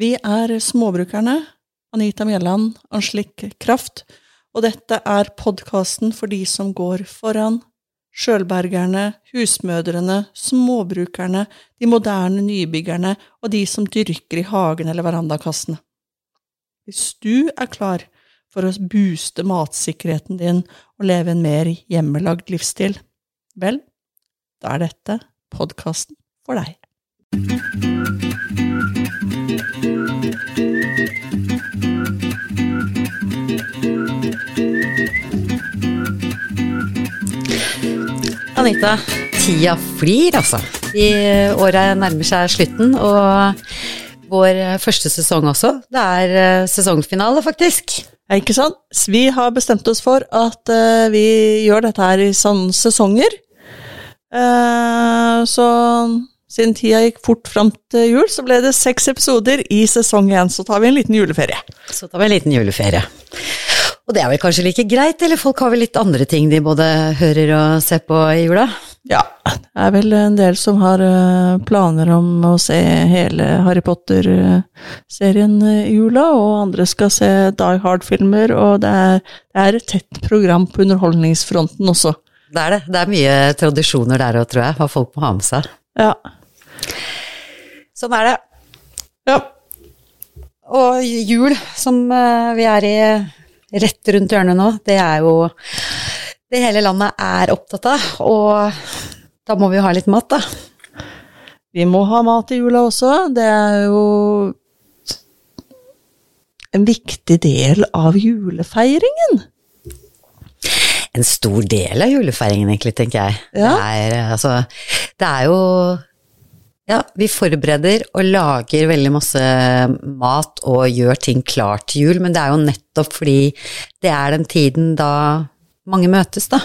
Vi er Småbrukerne, Anita Mjelland, Anslik Kraft, og dette er podkasten for de som går foran. Sjølbergerne, husmødrene, småbrukerne, de moderne nybyggerne og de som dyrker i hagen eller verandakassene. Hvis du er klar for å booste matsikkerheten din og leve en mer hjemmelagd livsstil, vel, da er dette podkasten for deg. Anita, tida flyr, altså. I året nærmer seg slutten, og vår første sesong også. Det er eh, sesongfinale, faktisk. Ja, ikke sant? Vi har bestemt oss for at uh, vi gjør dette her i sånne sesonger. Uh, så siden tida gikk fort fram til jul, så ble det seks episoder i sesong én. Så tar vi en liten juleferie. Så tar vi en liten juleferie. Og det er vel kanskje like greit, eller folk har vel litt andre ting de både hører og ser på i jula? Ja, det er vel en del som har eh, planer om å se hele Harry Potter-serien i jula, og andre skal se Die Hard-filmer, og det er, det er et tett program på underholdningsfronten også. Det er det. Det er mye tradisjoner der òg, tror jeg, hva folk må ha med seg. Ja. Sånn er det. ja. Og jul, som eh, vi er i rett rundt hjørnet nå, det er jo det hele landet er opptatt av, og da må vi jo ha litt mat, da. Vi må ha mat i jula også. Det er jo en viktig del av julefeiringen. En stor del av julefeiringen, egentlig, tenker jeg. Ja. Det, er, altså, det er jo Ja, vi forbereder og lager veldig masse mat og gjør ting klart til jul, men det er jo nettopp fordi det er den tiden da mange møtes, da.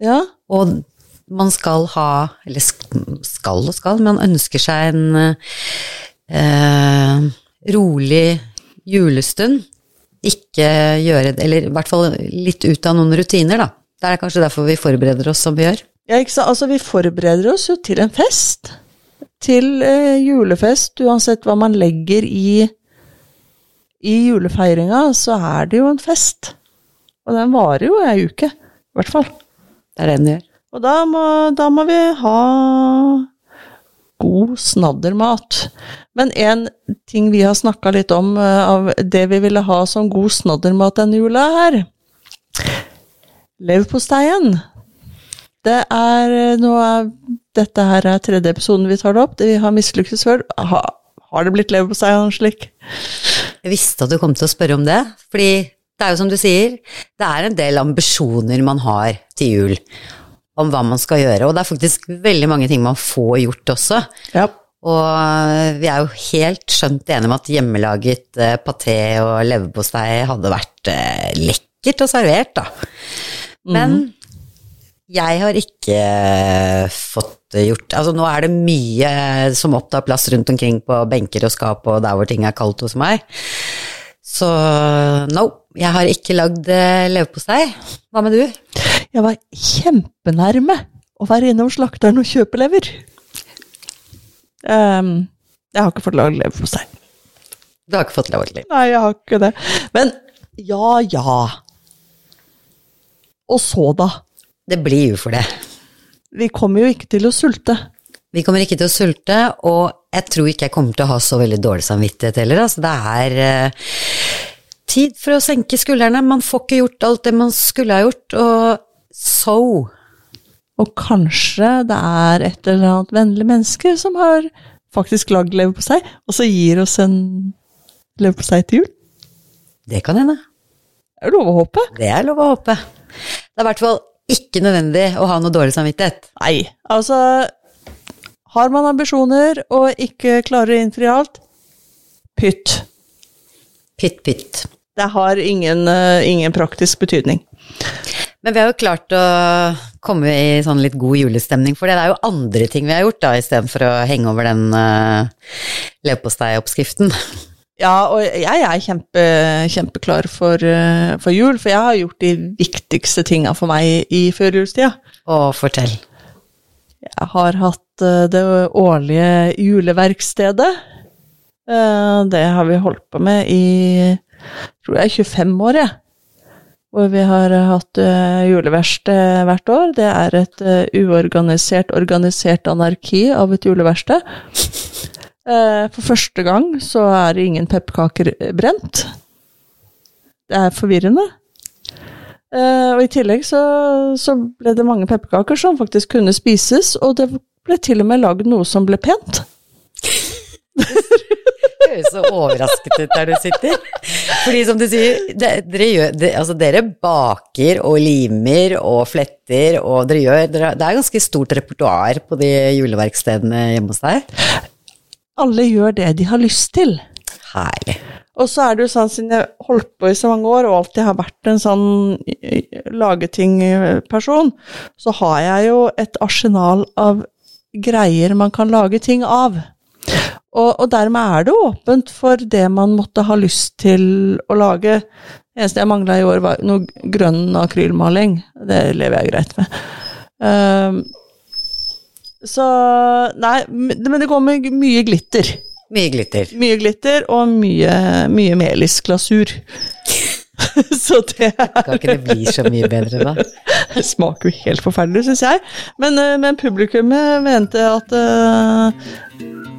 Ja, Og man skal ha, eller skal og skal, man ønsker seg en eh, rolig julestund. Ikke gjøre det, eller i hvert fall litt ut av noen rutiner, da. Det er kanskje derfor vi forbereder oss som vi gjør. Ja, ikke sant? Altså, vi forbereder oss jo til en fest. Til eh, julefest, uansett hva man legger i, i julefeiringa, så er det jo en fest. Og den varer jo ei uke, i hvert fall. Det er det den gjør. Og da må, da må vi ha god snaddermat. Men en ting vi har snakka litt om eh, av det vi ville ha som god snaddermat denne jula her Leverposteien. Det er eh, nå er, Dette her er tredje episoden vi tar det opp. Vi har mislyktes før. Ha, har det blitt leverpostei og slik? Jeg visste at du kom til å spørre om det, fordi det er jo som du sier, det er en del ambisjoner man har til jul om hva man skal gjøre, og det er faktisk veldig mange ting man får gjort også. Ja. Og vi er jo helt skjønt enige om at hjemmelaget eh, paté og leverpostei hadde vært eh, lekkert og servert, da. Men jeg har ikke eh, fått gjort Altså nå er det mye som opptar plass rundt omkring på benker og skap og der hvor ting er kaldt hos meg. Så no, jeg har ikke lagd eh, leverpostei. Hva med du? Jeg var kjempenærme å være innom slakteren og kjøpe lever. Um, jeg har ikke fått lagd leverpostei. Du har ikke fått lagd til. Nei, jeg har ikke det. Men ja, ja. Og så, da? Det blir jo for det. Vi kommer jo ikke til å sulte. Vi kommer ikke til å sulte, og jeg tror ikke jeg kommer til å ha så veldig dårlig samvittighet heller. Altså, det er eh, tid for å senke skuldrene. Man får ikke gjort alt det man skulle ha gjort, og so Og kanskje det er et eller annet vennlig menneske som har faktisk lagd leverpostei, og så gir oss en leverpostei til jul. Det kan hende. Det er lov å håpe. Det er lov å håpe. Det er i hvert fall ikke nødvendig å ha noe dårlig samvittighet. Nei, altså Har man ambisjoner og ikke klarer å innfri alt, pytt. Pytt, pytt. Det har ingen, eh, ingen praktisk betydning. Men vi har jo klart å komme i sånn litt god julestemning, for det er jo andre ting vi har gjort da, istedenfor å henge over den uh, leverposteioppskriften. Ja, og jeg er kjempe, kjempeklar for, eh, for jul, for jeg har gjort de viktigste tinga for meg i førjulstida. Og fortell. Jeg har hatt eh, det årlige juleverkstedet. Eh, Det har vi holdt på med i tror jeg 25 år, jeg. Hvor vi har hatt juleverksted hvert år. Det er et uorganisert, organisert anarki av et juleverksted. Eh, For første gang så er det ingen pepperkaker brent. Det er forvirrende. Eh, og i tillegg så, så ble det mange pepperkaker som faktisk kunne spises, og det ble til og med lagd noe som ble pent. høres så overrasket ut der du sitter. Fordi som du sier, dere, gjør, altså dere baker og limer og fletter, og dere gjør dere, Det er ganske stort repertoar på de juleverkstedene hjemme hos deg. Alle gjør det de har lyst til. Herlig. Og så er det jo sånn, siden jeg holdt på i så mange år og alltid har vært en sånn lageting-person, så har jeg jo et arsenal av greier man kan lage ting av. Og, og dermed er det åpent for det man måtte ha lyst til å lage. Det eneste jeg mangla i år, var noe grønn akrylmaling. Det lever jeg greit med. Ehm, så Nei, men det går med mye glitter. Mye glitter. Mye glitter og mye, mye melisglasur. så det Kan ikke det bli så mye bedre, da? det smaker jo helt forferdelig, syns jeg. Men, eh, men publikummet mente at uh,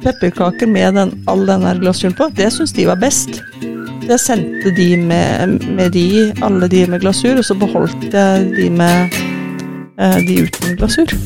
pepperkaker med den, all den der glasuren på, det syns de var best. Jeg sendte de med, med de, alle de med glasur, og så beholdt jeg de med uh, de uten glasur.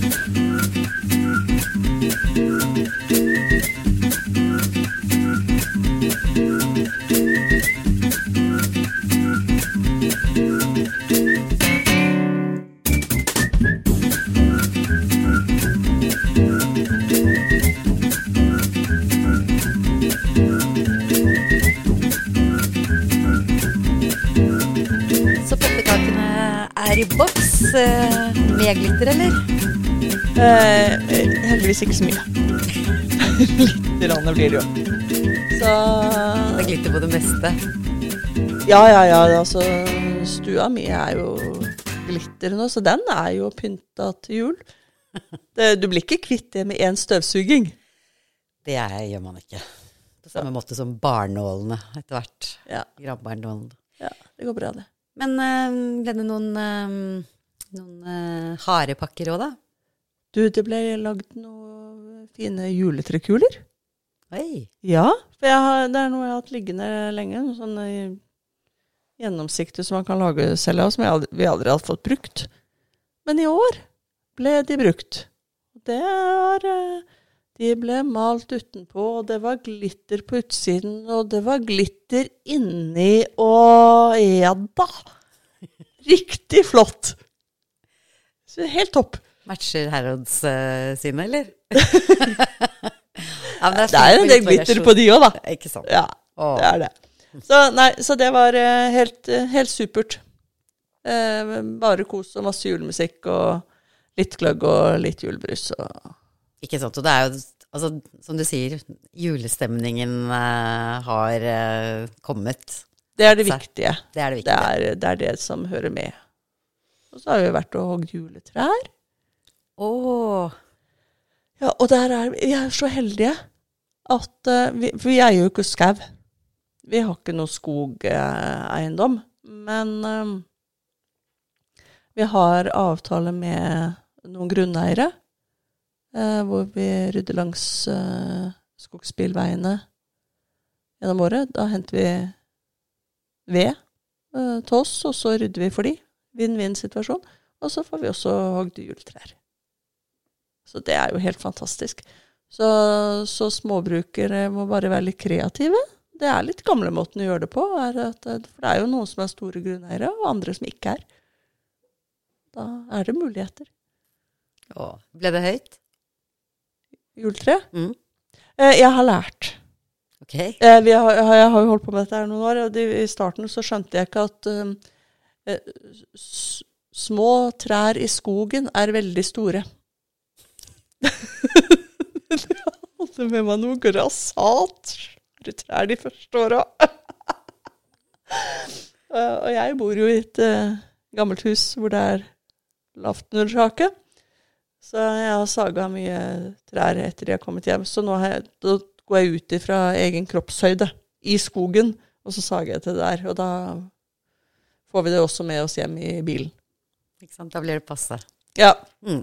Boks. eh, glitter, eller? Uh, heldigvis ikke så mye. Litt rann blir det jo. Så Det er glitter på det meste. Ja, ja, ja. Altså, stua mi er jo glitter nå, så den er jo pynta til jul. Det, du blir ikke kvitt det med én støvsuging. Det er, gjør man ikke. På samme måte som barnålene etter hvert. Ja, Grabbarnålene. ja, det går bra, det. Men øh, ble det noen, øh, noen uh, harepakker òg, da? Du, det ble lagd noen fine juletrekuler. Oi. Ja, for har, det er noe jeg har hatt liggende lenge. Noe sånn eh, gjennomsiktig som man kan lage selv av, som aldri, vi aldri har fått brukt. Men i år ble de brukt. Det er eh, De ble malt utenpå, og det var glitter på utsiden, og det var glitter inni, og ja da! Riktig flott! Helt topp. Matcher Harrods uh, sine, eller? ja, men Det er en del glitter på de òg, da. Ikke sant. Ja. Åh. Det er det. Så, nei, så det var uh, helt, uh, helt supert. Eh, bare kos og masse julemusikk og litt gløgg og litt julebrus. Og Ikke sant. Og det er jo, altså, som du sier, julestemningen uh, har uh, kommet. det er det viktige. Det er det Det viktige. er, det er det som hører med. Og så har vi vært og hogd juletrær. Åh, Ja, og der er vi er så heldige at uh, vi, For vi eier jo ikke skau. Vi har ikke noe skogeiendom. Men eh, vi har avtale med noen grunneiere, uh, hvor vi rydder langs uh, skogsbilveiene gjennom året. Da henter vi ved til oss, og så rydder vi for de. Vinn-vinn-situasjon. Og så får vi også hogd juletrær. Så det er jo helt fantastisk. Så, så småbrukere må bare være litt kreative. Det er litt gamlemåten å gjøre det på. At, eh, for det er jo noen som er store grunneiere, og andre som ikke er. Da er det muligheter. Å, Ble det høyt? Juletre? Mm. Eh, jeg har lært. Okay. Eh, vi har, jeg har jo holdt på med dette her noen år, og i starten så skjønte jeg ikke at eh, eh, små trær i skogen er veldig store. jeg hadde med meg noe grassat trær de første åra. Eh, og jeg bor jo i et eh, gammelt hus hvor det er lavt under taket. Så jeg har saga mye trær etter de har kommet hjem. Så nå jeg, da går jeg ut ifra egen kroppshøyde i skogen, og så sager jeg til der. Og da får vi det også med oss hjem i bilen. Ikke sant? Da blir det passe. Ja. Mm.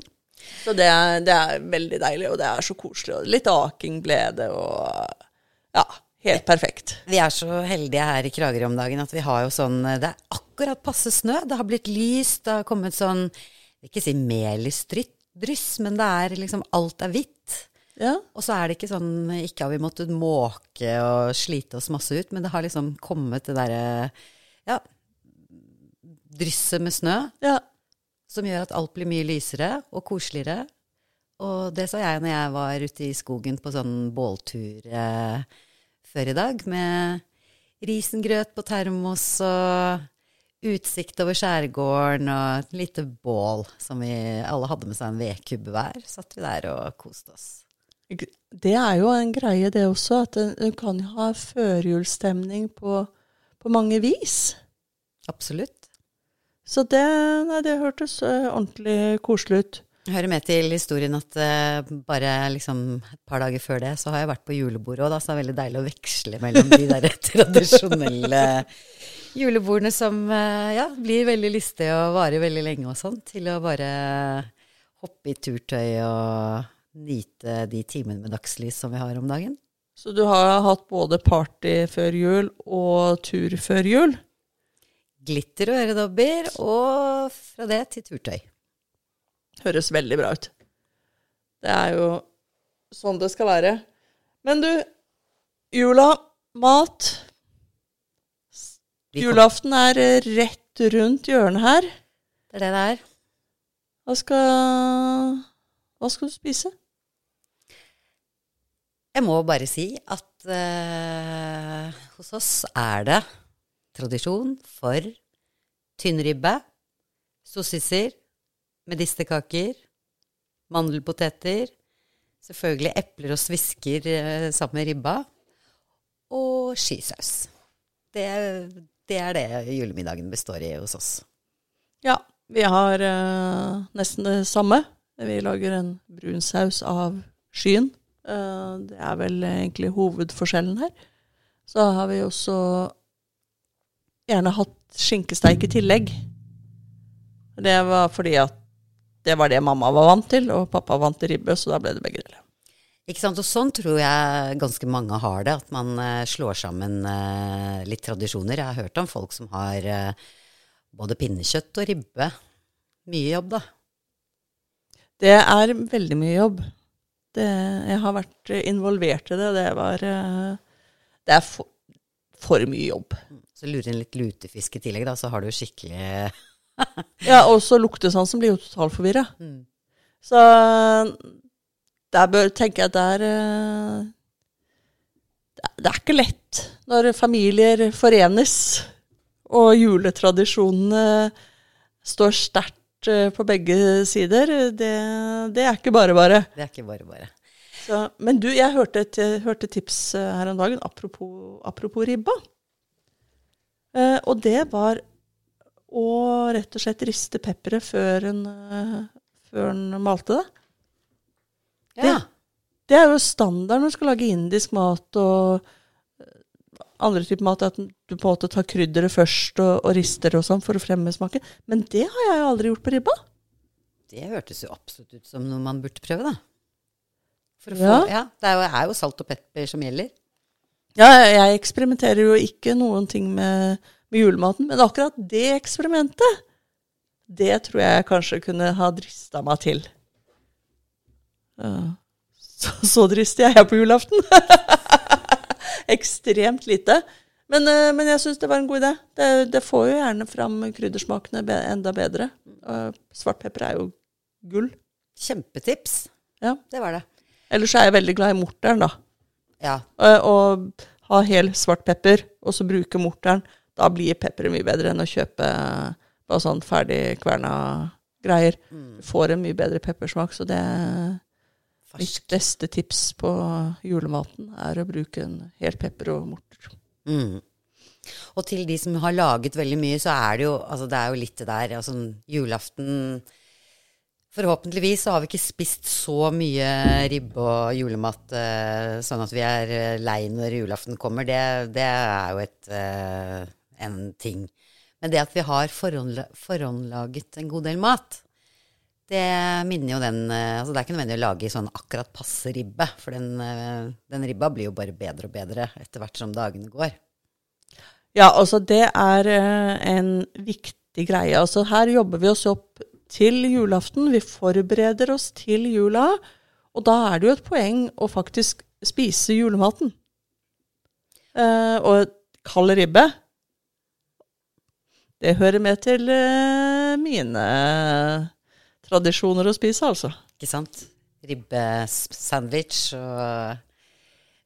Så det er, det er veldig deilig, og det er så koselig. Og litt aking ble det, og ja, helt perfekt. Vi er så heldige her i Kragerø om dagen at vi har jo sånn Det er akkurat passe snø. Det har blitt lyst, det har kommet sånn Jeg vil ikke si melisdryss, men det er liksom Alt er hvitt. Ja. Og så er det ikke sånn Ikke har vi måttet måke og slite oss masse ut, men det har liksom kommet det derre Ja, drysset med snø ja. som gjør at alt blir mye lysere og koseligere. Og det så jeg når jeg var ute i skogen på sånn båltur eh, før i dag, med risengrøt på termos og utsikt over skjærgården og et lite bål som vi alle hadde med seg en vedkubbe hver. Satt vi der og koste oss. Det er jo en greie, det også, at du kan ha førjulsstemning på, på mange vis. Absolutt. Så det, nei, det hørtes eh, ordentlig koselig ut. Hører med til historien at uh, bare liksom et par dager før det, så har jeg vært på julebordet òg, så det er veldig deilig å veksle mellom de der tradisjonelle julebordene som uh, ja, blir veldig lystige og varer veldig lenge og sånn, til å bare hoppe i turtøy og nyte de timene med dagslys som vi har om dagen. Så du har hatt både party før jul og tur før jul? Glitter og øredobber, og fra det til turtøy. Høres veldig bra ut. Det er jo sånn det skal være. Men du, jula, mat Julaften er rett rundt hjørnet her. Det er det det er. Hva skal, hva skal du spise? Jeg må bare si at uh, hos oss er det tradisjon for tynnribbe, sossiser, medisterkaker, mandelpoteter, selvfølgelig epler og svisker eh, sammen med ribba, og skisaus. Det, det er det julemiddagen består i hos oss. Ja, vi har eh, nesten det samme. Vi lager en brunsaus av skyen. Eh, det er vel egentlig hovedforskjellen her. Så har vi også gjerne hatt skinkesteik i tillegg. Det var fordi at det var det mamma var vant til, og pappa vant til ribbe, så da ble det begge deler. Ikke sant? Og sånn tror jeg ganske mange har det, at man uh, slår sammen uh, litt tradisjoner. Jeg har hørt om folk som har uh, både pinnekjøtt og ribbe. Mye jobb, da. Det er veldig mye jobb. Det, jeg har vært involvert i det, og det var Det er for, for mye jobb. Så lurer inn litt lutefisk i tillegg, da, så har du skikkelig Ja, og så luktesansen blir jo totalforvirra. Mm. Så der bør tenker jeg at eh, det er- Det er ikke lett når familier forenes, og juletradisjonene står sterkt eh, på begge sider. Det, det er ikke bare bare. Det er ikke bare bare. Så, men du, jeg hørte et hørte tips eh, her om dagen, apropos, apropos ribba. Eh, og det var å rett og slett riste pepperet før en, uh, før en malte det. Ja. Det er jo standard når du skal lage indisk mat og eh, andre typer mat, at du på en måte tar krydderet først og, og rister og sånn for å fremme smaken. Men det har jeg jo aldri gjort på ribba. Det hørtes jo absolutt ut som noe man burde prøve, da. For å Ja. få, ja, det er jo, er jo salt og pepper som gjelder. Ja, jeg eksperimenterer jo ikke noen ting med, med julematen, men akkurat det eksperimentet, det tror jeg kanskje kunne ha drista meg til. Så, så dristig er jeg på julaften. Ekstremt lite. Men, eh, men jeg syns det var en god idé. Det, det får jo gjerne fram kryddersmakene enda bedre. Svartpepper er jo gull. Kjempetips. Ja. Det var det. Ellers er jeg veldig glad i morteren, da. Ja. Eh, Og ha hel svart pepper, og så bruke morteren. Da blir pepperet mye bedre enn å kjøpe bare sånn ferdig kverna greier. Du får en mye bedre peppersmak, så det er mitt beste tips på julematen er å bruke en hel pepper og morter. Mm. Og til de som har laget veldig mye, så er det jo, altså det er jo litt det der altså, Julaften Forhåpentligvis så har vi ikke spist så mye ribbe og julemat eh, sånn at vi er eh, lei når julaften kommer. Det, det er jo et, eh, en ting. Men det at vi har forhåndla, forhåndlaget en god del mat, det minner jo den altså Det er ikke nødvendig å lage sånn akkurat passe ribbe, for den, den ribba blir jo bare bedre og bedre etter hvert som dagene går. Ja, altså det er en viktig greie. Altså her jobber vi oss opp til julaften. Vi forbereder oss til jula. Og da er det jo et poeng å faktisk spise julematen. Eh, og kald ribbe Det hører med til eh, mine tradisjoner å spise, altså. Ikke sant? Ribbesandwich og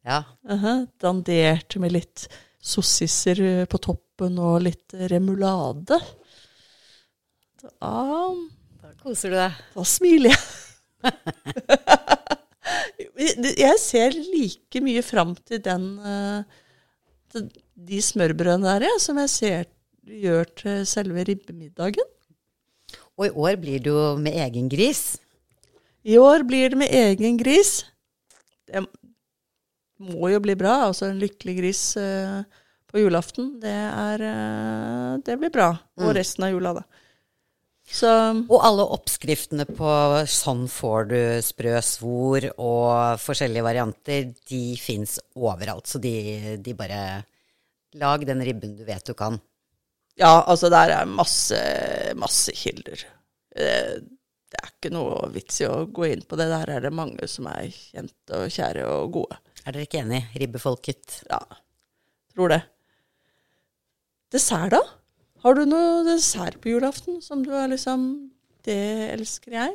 Ja. Uh Dandert med litt sossiser eh, på toppen og litt remulade. Da koser du deg. da smiler jeg. jeg ser like mye fram til den eh, til de smørbrødene der, jeg, som jeg ser gjør til selve ribbemiddagen. Og i år blir det jo med egen gris. I år blir det med egen gris. Det må jo bli bra. Altså en lykkelig gris uh, på julaften, det er uh, Det blir bra. Og resten av jula, da. Så Og alle oppskriftene på sånn får du sprø svor og forskjellige varianter, de fins overalt. Så de, de bare Lag den ribben du vet du kan. Ja, altså der er masse, masse kilder. Eh, Det er ikke noe vits i å gå inn på det. Der er det mange som er kjente og kjære og gode. Er dere ikke enig, ribbefolket? Ja, tror det. Dessert, da? Har du noe dessert på julaften som du er liksom Det elsker jeg.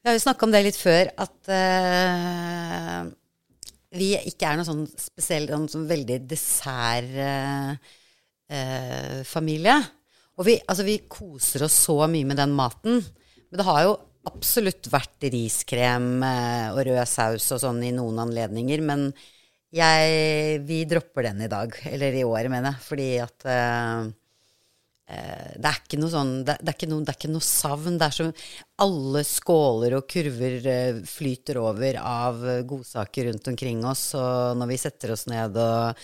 Vi har jo snakka om det litt før, at uh, vi ikke er noen sånn spesiell, noen sånn veldig dessertfamilie. og vi, altså, vi koser oss så mye med den maten. Men det har jo absolutt vært riskrem eh, og rød saus og sånn i noen anledninger. Men jeg, vi dropper den i dag. Eller i år, mener jeg. Fordi at Eh, det er ikke noe sånn det, det, er noe, det er ikke noe savn. Det er som Alle skåler og kurver eh, flyter over av godsaker rundt omkring oss. Og når vi setter oss ned og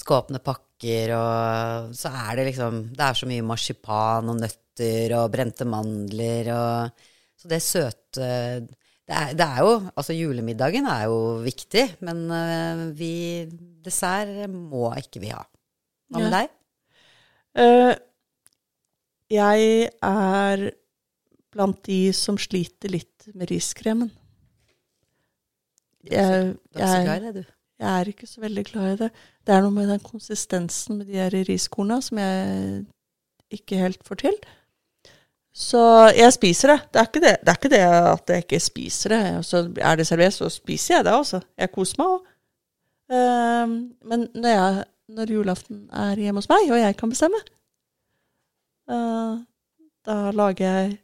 skal åpne pakker, og så er det liksom Det er så mye marsipan og nøtter og brente mandler og Så det søte det er, det er jo Altså, julemiddagen er jo viktig, men eh, vi Dessert må ikke vi ha. Hva med Ja. deg? Uh, jeg er blant de som sliter litt med riskremen. Jeg, Du er ikke så jeg, glad i det, du. jeg er ikke så veldig glad i det. Det er noe med den konsistensen med de her riskorna som jeg ikke helt får til. Så jeg spiser det. Det er ikke det, det, er ikke det at jeg ikke spiser det. Og så er det servert, så spiser jeg det, også. Jeg koser meg òg. men når, jeg, når julaften er hjemme hos meg, og jeg kan bestemme, uh, da lager jeg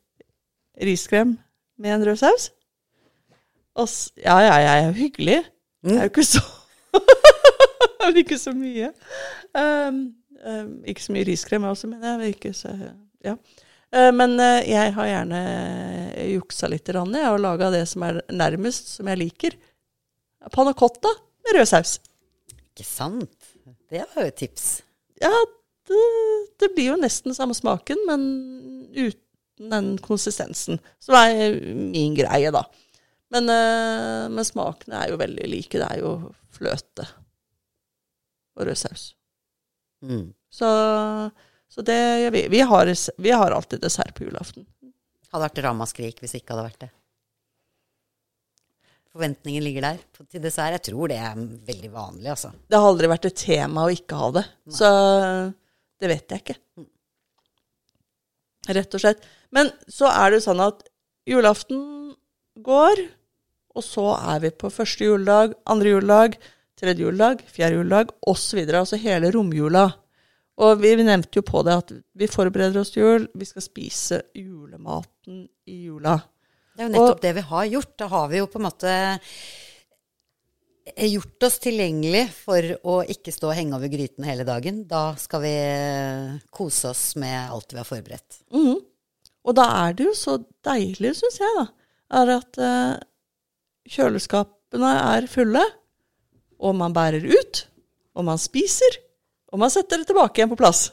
riskrem med en rød saus. Og ja, ja, jeg er jo hyggelig. Jeg er jo ikke så Men ikke så mye. Um, um, ikke så mye riskrem også, men jeg. Ikke så, ja. Uh, men uh, jeg har gjerne juksa litt grann, jeg, og laga det som er nærmest, som jeg liker. Panna cotta med rød saus. Ikke sant? Det var jo et tips. Ja, det, det blir jo nesten samme smaken, men uten den konsistensen. Som er min greie, da. Men, men smakene er jo veldig like. Det er jo fløte og rød saus. Mm. Så, så det gjør vi. Vi har, vi har alltid dessert på julaften. Hadde vært ramaskrik hvis ikke hadde vært det. Forventningen ligger der til dessert. Jeg tror det er veldig vanlig, altså. Det har aldri vært et tema å ikke ha det. Så det vet jeg ikke. Rett og slett. Men så er det jo sånn at julaften går, og så er vi på første juledag, andre juledag, tredje juledag, fjerde juledag osv. Altså hele romjula. Og vi, nevnte jo på det at vi forbereder oss til jul. Vi skal spise julematen i jula. Det er jo nettopp Og- det vi har gjort. Da har vi jo på en måte gjort oss tilgjengelig for å ikke stå og henge over gryten hele dagen. Da skal vi kose oss med alt vi har forberedt. Mhm. Og da er det jo så deilig, syns jeg, da, er at uh, kjøleskapene er fulle, og man bærer ut, og man spiser, og man setter det tilbake igjen på plass.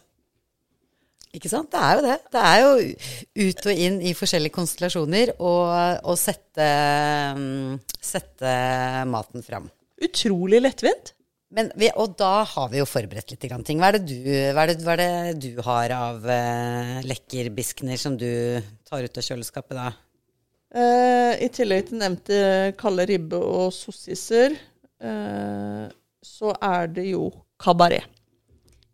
Ikke sant? Det er jo det. Det er jo ut og inn i forskjellige konstellasjoner og, og sette, mm, sette maten fram. Utrolig lettvint. Men vi, og da har vi jo forberedt litt grann ting. Hva er det du, hva er det, hva er det du har av uh, lekkerbiskner som du tar ut av kjøleskapet da? Uh, I tillegg til nevnte kalde ribbe og sossiser, uh, så er det jo kabaret.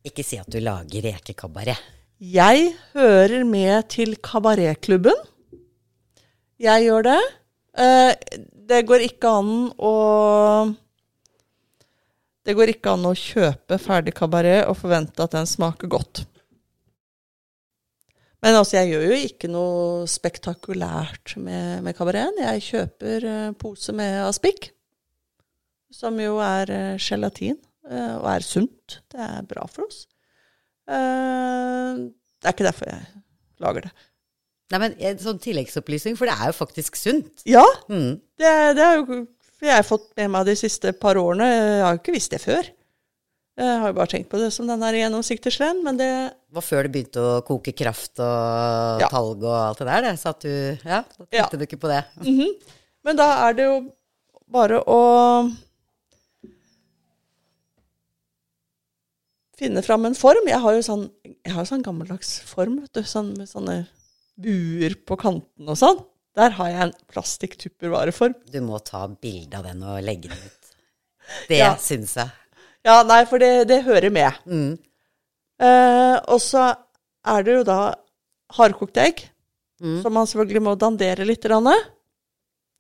Ikke si at du lager rekekabaret. Jeg hører med til kabaretklubben. Jeg gjør det. Eh, det går ikke an å Det går ikke an å kjøpe ferdig kabaret og forvente at den smaker godt. Men altså, jeg gjør jo ikke noe spektakulært med, med kabareten. Jeg kjøper eh, pose med aspik, som jo er eh, gelatin, og er sunt. Det er bra for oss. Eh, det er ikke derfor jeg lager det. Nei, men en sånn tilleggsopplysning, for det er jo faktisk sunt. Ja, Mm. det, det er jo jeg har fått med meg de siste par årene. Jeg har jo ikke visst det før. Jeg har jo bare tenkt på det som den der gjennomsiktige sleden, men det var før det begynte å koke kraft og Ja. talg og alt det der, det. Så at du Ja, da tenkte Ja. du ikke på det. Men da er det jo bare å finne fram en form. Jeg har jo sånn, jeg har jo sånn gammeldags form, vet du, sånn, med sånne buer på kanten og sånn. Der har jeg en plastikktuppervareform. Du må ta bilde av den og legge den ut. Det Ja. syns jeg. Ja, nei, for det, det hører med. Mm. Eh, og så er det jo da hardkokte egg, Mm. som man selvfølgelig må dandere litt. grann.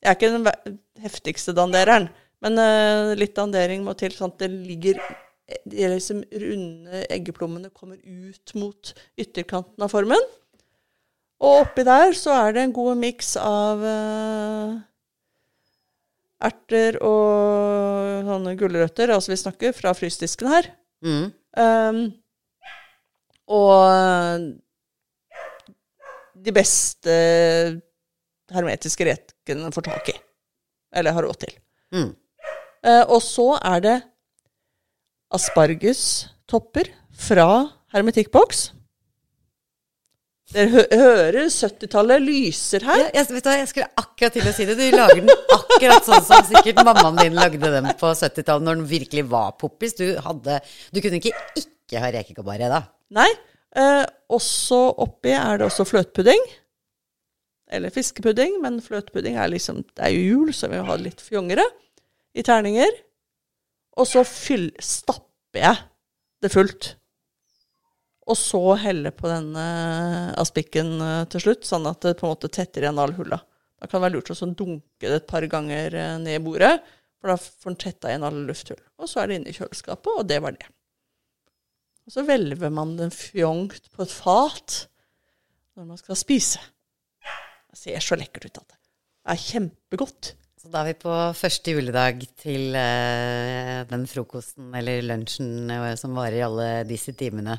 Jeg er ikke den heftigste dandereren, men eh, litt dandering må til, sånn at det ligger De liksom runde eggeplommene kommer ut mot ytterkanten av formen. Og oppi der så er det en god miks av uh, erter og sånne gulrøtter, altså vi snakker fra frysdisken her. Mm. Um, og de beste hermetiske rekene får tak i. Eller har råd til. Mm. Uh, og så er det aspargestopper fra hermetikkboks. Dere hø hører 70-tallet lyser her. Ja, jeg, vet du jeg skulle akkurat til å si det. Du lager den akkurat sånn som sikkert mammaen din lagde den på 70-tallet, når den virkelig var poppis. Du, hadde, du kunne ikke ikke ha rekekabare da. Nei. Eh, også oppi er det også fløtepudding. Eller fiskepudding, men fløtepudding er liksom Det er jo jul, så vi må ha litt fjongere. I terninger. Og så fyll, stapper jeg det fullt. Og så helle på denne aspikken eh, til slutt, sånn at det på en måte tetter igjen alle hulla. Da kan det være lurt å sånn dunke det et par ganger eh, ned i bordet, for da får den tetta igjen alle lufthull. Og så er det inne i kjøleskapet, og det var det. Og så hvelver man den fjongt på et fat når man skal spise. Det ser så lekkert ut. At det er kjempegodt. Så da er vi på første juledag til uh, den frokosten eller lunsjen uh, som varer i alle disse timene.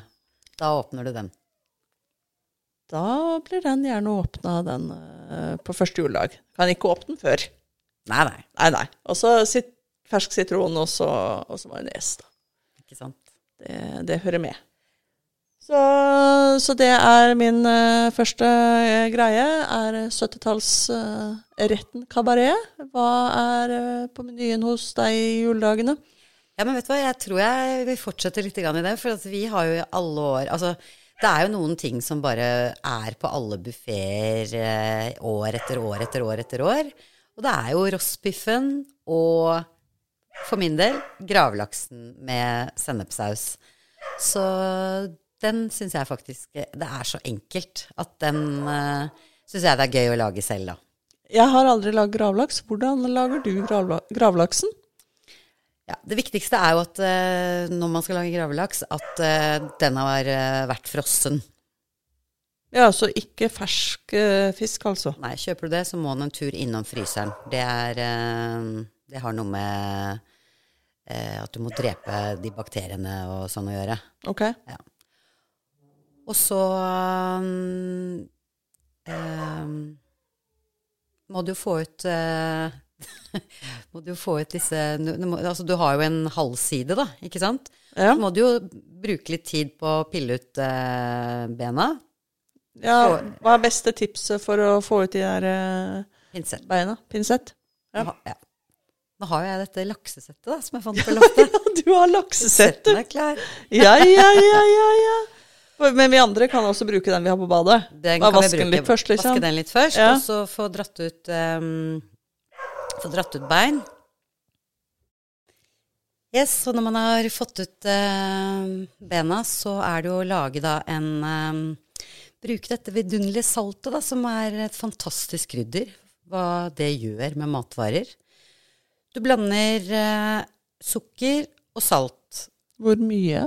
Da åpner du den. Da blir den gjerne åpna den uh, på første juledag. Kan ikke åpne den før. Nei, nei, Nei, nei. Og så sit, fersk sitron og så, og så majones. ikke sant. Det, det hører med. Så, så det er min uh, første uh, greie, er 70-tallsretten kabaret. Hva er eh, på menyen hos deg i juledagene? Ja, men vet du hva, jeg tror jeg vil fortsette litt i det, for vi har jo i alle år Altså, det er jo noen ting som bare er på alle buffeer eh, år etter år etter år etter år. Og det er jo rostbiffen og for min del gravlaksen med sennepsaus. Så den syns jeg faktisk Det er så enkelt at den uh, syns jeg det er gøy å lage selv, da. Jeg har aldri lagd gravlaks. Hvordan lager du gravla gravlaksen? Ja, det viktigste er jo at uh, når man skal lage gravlaks, at uh, den har eh, vært frossen. Ja, så ikke fersk eh, fisk, altså. Nei, kjøper du det, så må den en tur innom fryseren. Det er eh, Det har noe med eh, at du må drepe de bakteriene og sånn å gjøre. Ok. Og så eh, må du jo få ut eh, Må du jo få ut disse du, du må, Altså, du har jo en halvside, da, ikke sant? Ja. Så må du jo bruke litt tid på å pille ut eh, bena. ja. Hva er beste tipset for å få ut de der eh, Pinsett. beina? Pinsett? Ja. Nå, ja. Nå har jo jeg dette laksesettet da, som jeg fant på loftet. du har laksesettet! Setten er klar. Ja, ja, ja, ja, ja. Men vi andre kan også bruke den vi har på badet. Den Bare vaske den litt først, liksom. Vaske den litt først, Ja. og så få dratt ut um, Få dratt ut bein. Yes, og når man har fått ut uh, bena, så er det jo å lage da en um, Bruke dette vidunderlige saltet, da, som er et fantastisk krydder. Hva det gjør med matvarer. Du blander uh, sukker og salt. Hvor mye?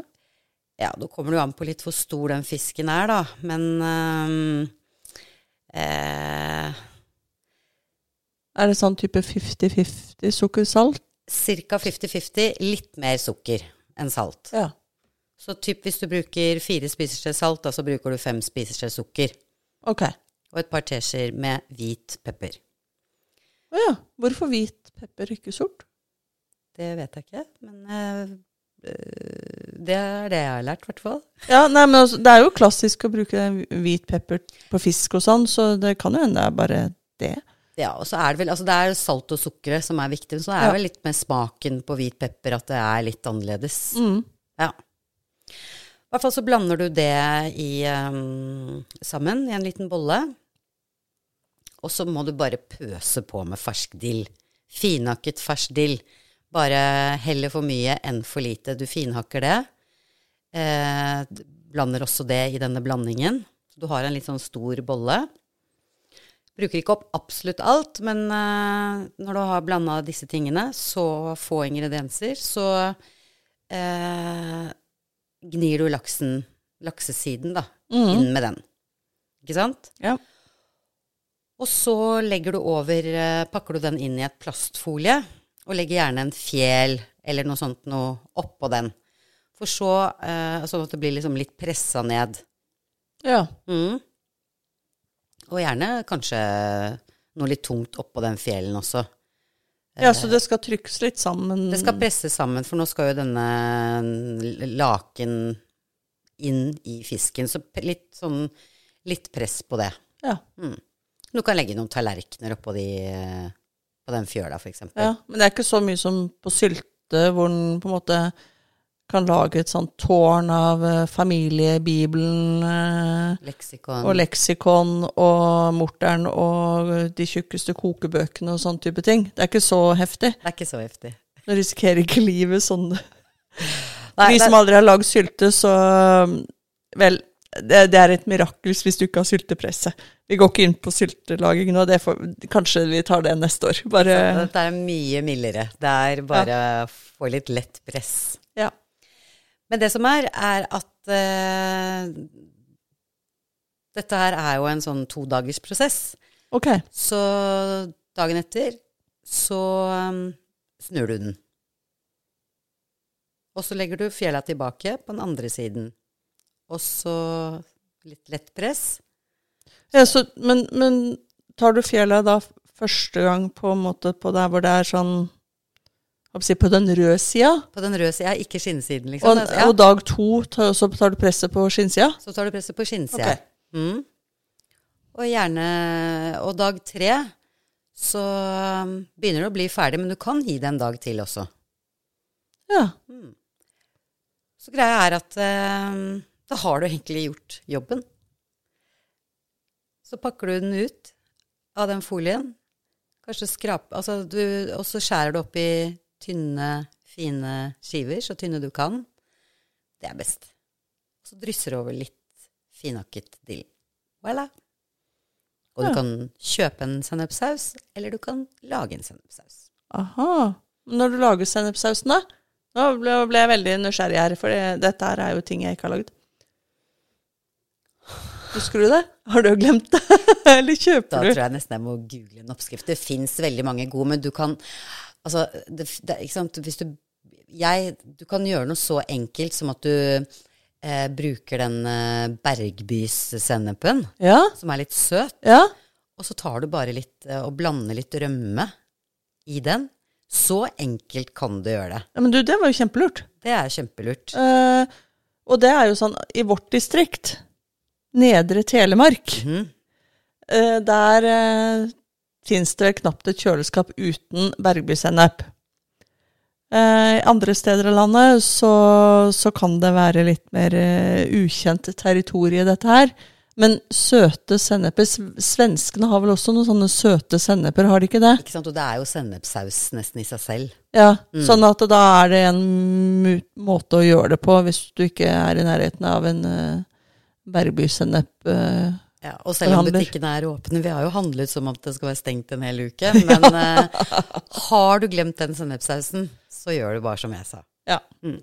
Ja, da kommer det jo an på litt hvor stor den fisken er, da. Men ehm, eh, Er det sånn type 50-50 sukker-salt? Ca. 50-50. Litt mer sukker enn salt. Ja. Så typ hvis du bruker fire spiseskjeer salt, da så bruker du fem spiseskjeer sukker. Ok. Og et par teskjeer med hvit pepper. Å ja. Hvorfor hvit pepper, ikke sort? Det vet jeg ikke, men eh, det er det jeg har lært, i hvert fall. Ja, nei, men altså, Det er jo klassisk å bruke hvit pepper på fisk og sånn, så det kan jo hende det er bare det. Ja, og så er det vel Altså, det er salt og sukkeret som er viktig, men så er det Ja. vel litt med smaken på hvit pepper at det er litt annerledes. Mm. Ja. I hvert fall så blander du det i, um, sammen i en liten bolle. Og så må du bare pøse på med fersk dill. Finhakket fersk dill. Bare heller for mye enn for lite. Du finhakker det. Eh, blander også det i denne blandingen. Så du har en litt sånn stor bolle. Bruker ikke opp absolutt alt, men eh, når du har blanda disse tingene, så få ingredienser, så eh, gnir du laksen, laksesiden, da, inn med den. Ikke sant? Ja. Og så legger du over, eh, pakker du den inn i et plastfolie, og legger gjerne en fjel eller noe sånt noe oppå den. For så, eh, sånn at det blir liksom litt pressa ned. Ja. Mm. Og gjerne kanskje noe litt tungt oppå den fjellen også. ja, så det skal trykkes litt sammen? Det skal presses sammen, for nå skal jo denne laken inn i fisken. Så litt sånn litt press på det. Ja. Du kan legge noen tallerkener oppå de, eh, på den fjøla, eksempel. ja. Men det er ikke så mye som på sylte, hvor den på en måte kan lage et sånt tårn av eh, familiebibelen eh, Leksikon. og leksikon og morteren og de tjukkeste kokebøkene og sånn type ting. Det er ikke så heftig. det er ikke så heftig. Du risikerer ikke livet sånn. Nei, De som aldri har lagd sylte, så Vel, det, det er et mirakel hvis du ikke har syltepresse. Vi går ikke inn på syltelaging nå, det får, kanskje vi tar det neste år. Bare Dette er mye mildere. Det er bare å få litt lett press. Ja. Men det som er, er at uh, dette her er jo en sånn todagersprosess. prosess. Ok. Så dagen etter så um, snur du den. Og så legger du fjella tilbake på den andre siden. Og så litt lett press. Ja, så, men, men tar du fjella da første gang på en måte på der hvor det er sånn si, På den røde sida? På den røde sida, ikke skinnsiden, liksom. Og, Altså, ja. og dag to tar, så tar du presset på skinnsida? Så tar du presset på skinnsida. Okay. Mm. Og gjerne Og dag tre så um, begynner det å bli ferdig, men du kan gi det en dag til også. Ja. Så greia er at um, da har du egentlig gjort jobben. Så pakker du den ut av den folien. Kanskje skrap... Altså du, og så skjærer du opp i tynne, fine skiver, så tynne du kan. Det er best. Så drysser du over litt finhakket dill. Voilà. Og du Ja. kan kjøpe en sennepssaus, eller du kan lage en sennepssaus. Aha. Når du lager sennepssausen, da? Nå ble jeg veldig nysgjerrig her, for dette her er jo ting jeg ikke har lagd. Husker du det? Har du glemt det? Eller kjøper Da kjøper tror jeg nesten jeg må google en oppskrift. Det fins veldig mange gode, men du kan Altså, det, det, ikke sant Hvis du jeg, Du kan gjøre noe så enkelt som at du eh, bruker den eh, Bergbys-sennepen, Ja, som er litt søt, ja. og så tar du bare litt eh, og blander litt rømme i den. Så enkelt kan du gjøre det. ja men du, det var jo kjempelurt. Det er kjempelurt. Eh, og det er jo sånn, i vårt distrikt, Nedre Telemark, Mhm. eh, der eh, finnes det knapt et kjøleskap uten bergbysennep. Eh, andre steder i landet så, så kan det være litt mer eh, ukjent territorie, dette her. Men søte senneper Svenskene har vel også noen sånne søte senneper, har de ikke det? Ikke sant? Og det er jo sennepsaus nesten i seg selv. Ja, Sånn at da er det en måte å gjøre det på, hvis du ikke er i nærheten av en uh, bergbysennep. eh. Ja, og selv om butikkene er åpne, vi har jo handlet som om det skal være stengt en hel uke, men uh, har du glemt den sennepssausen, så gjør du bare som jeg sa. Ja. Mm.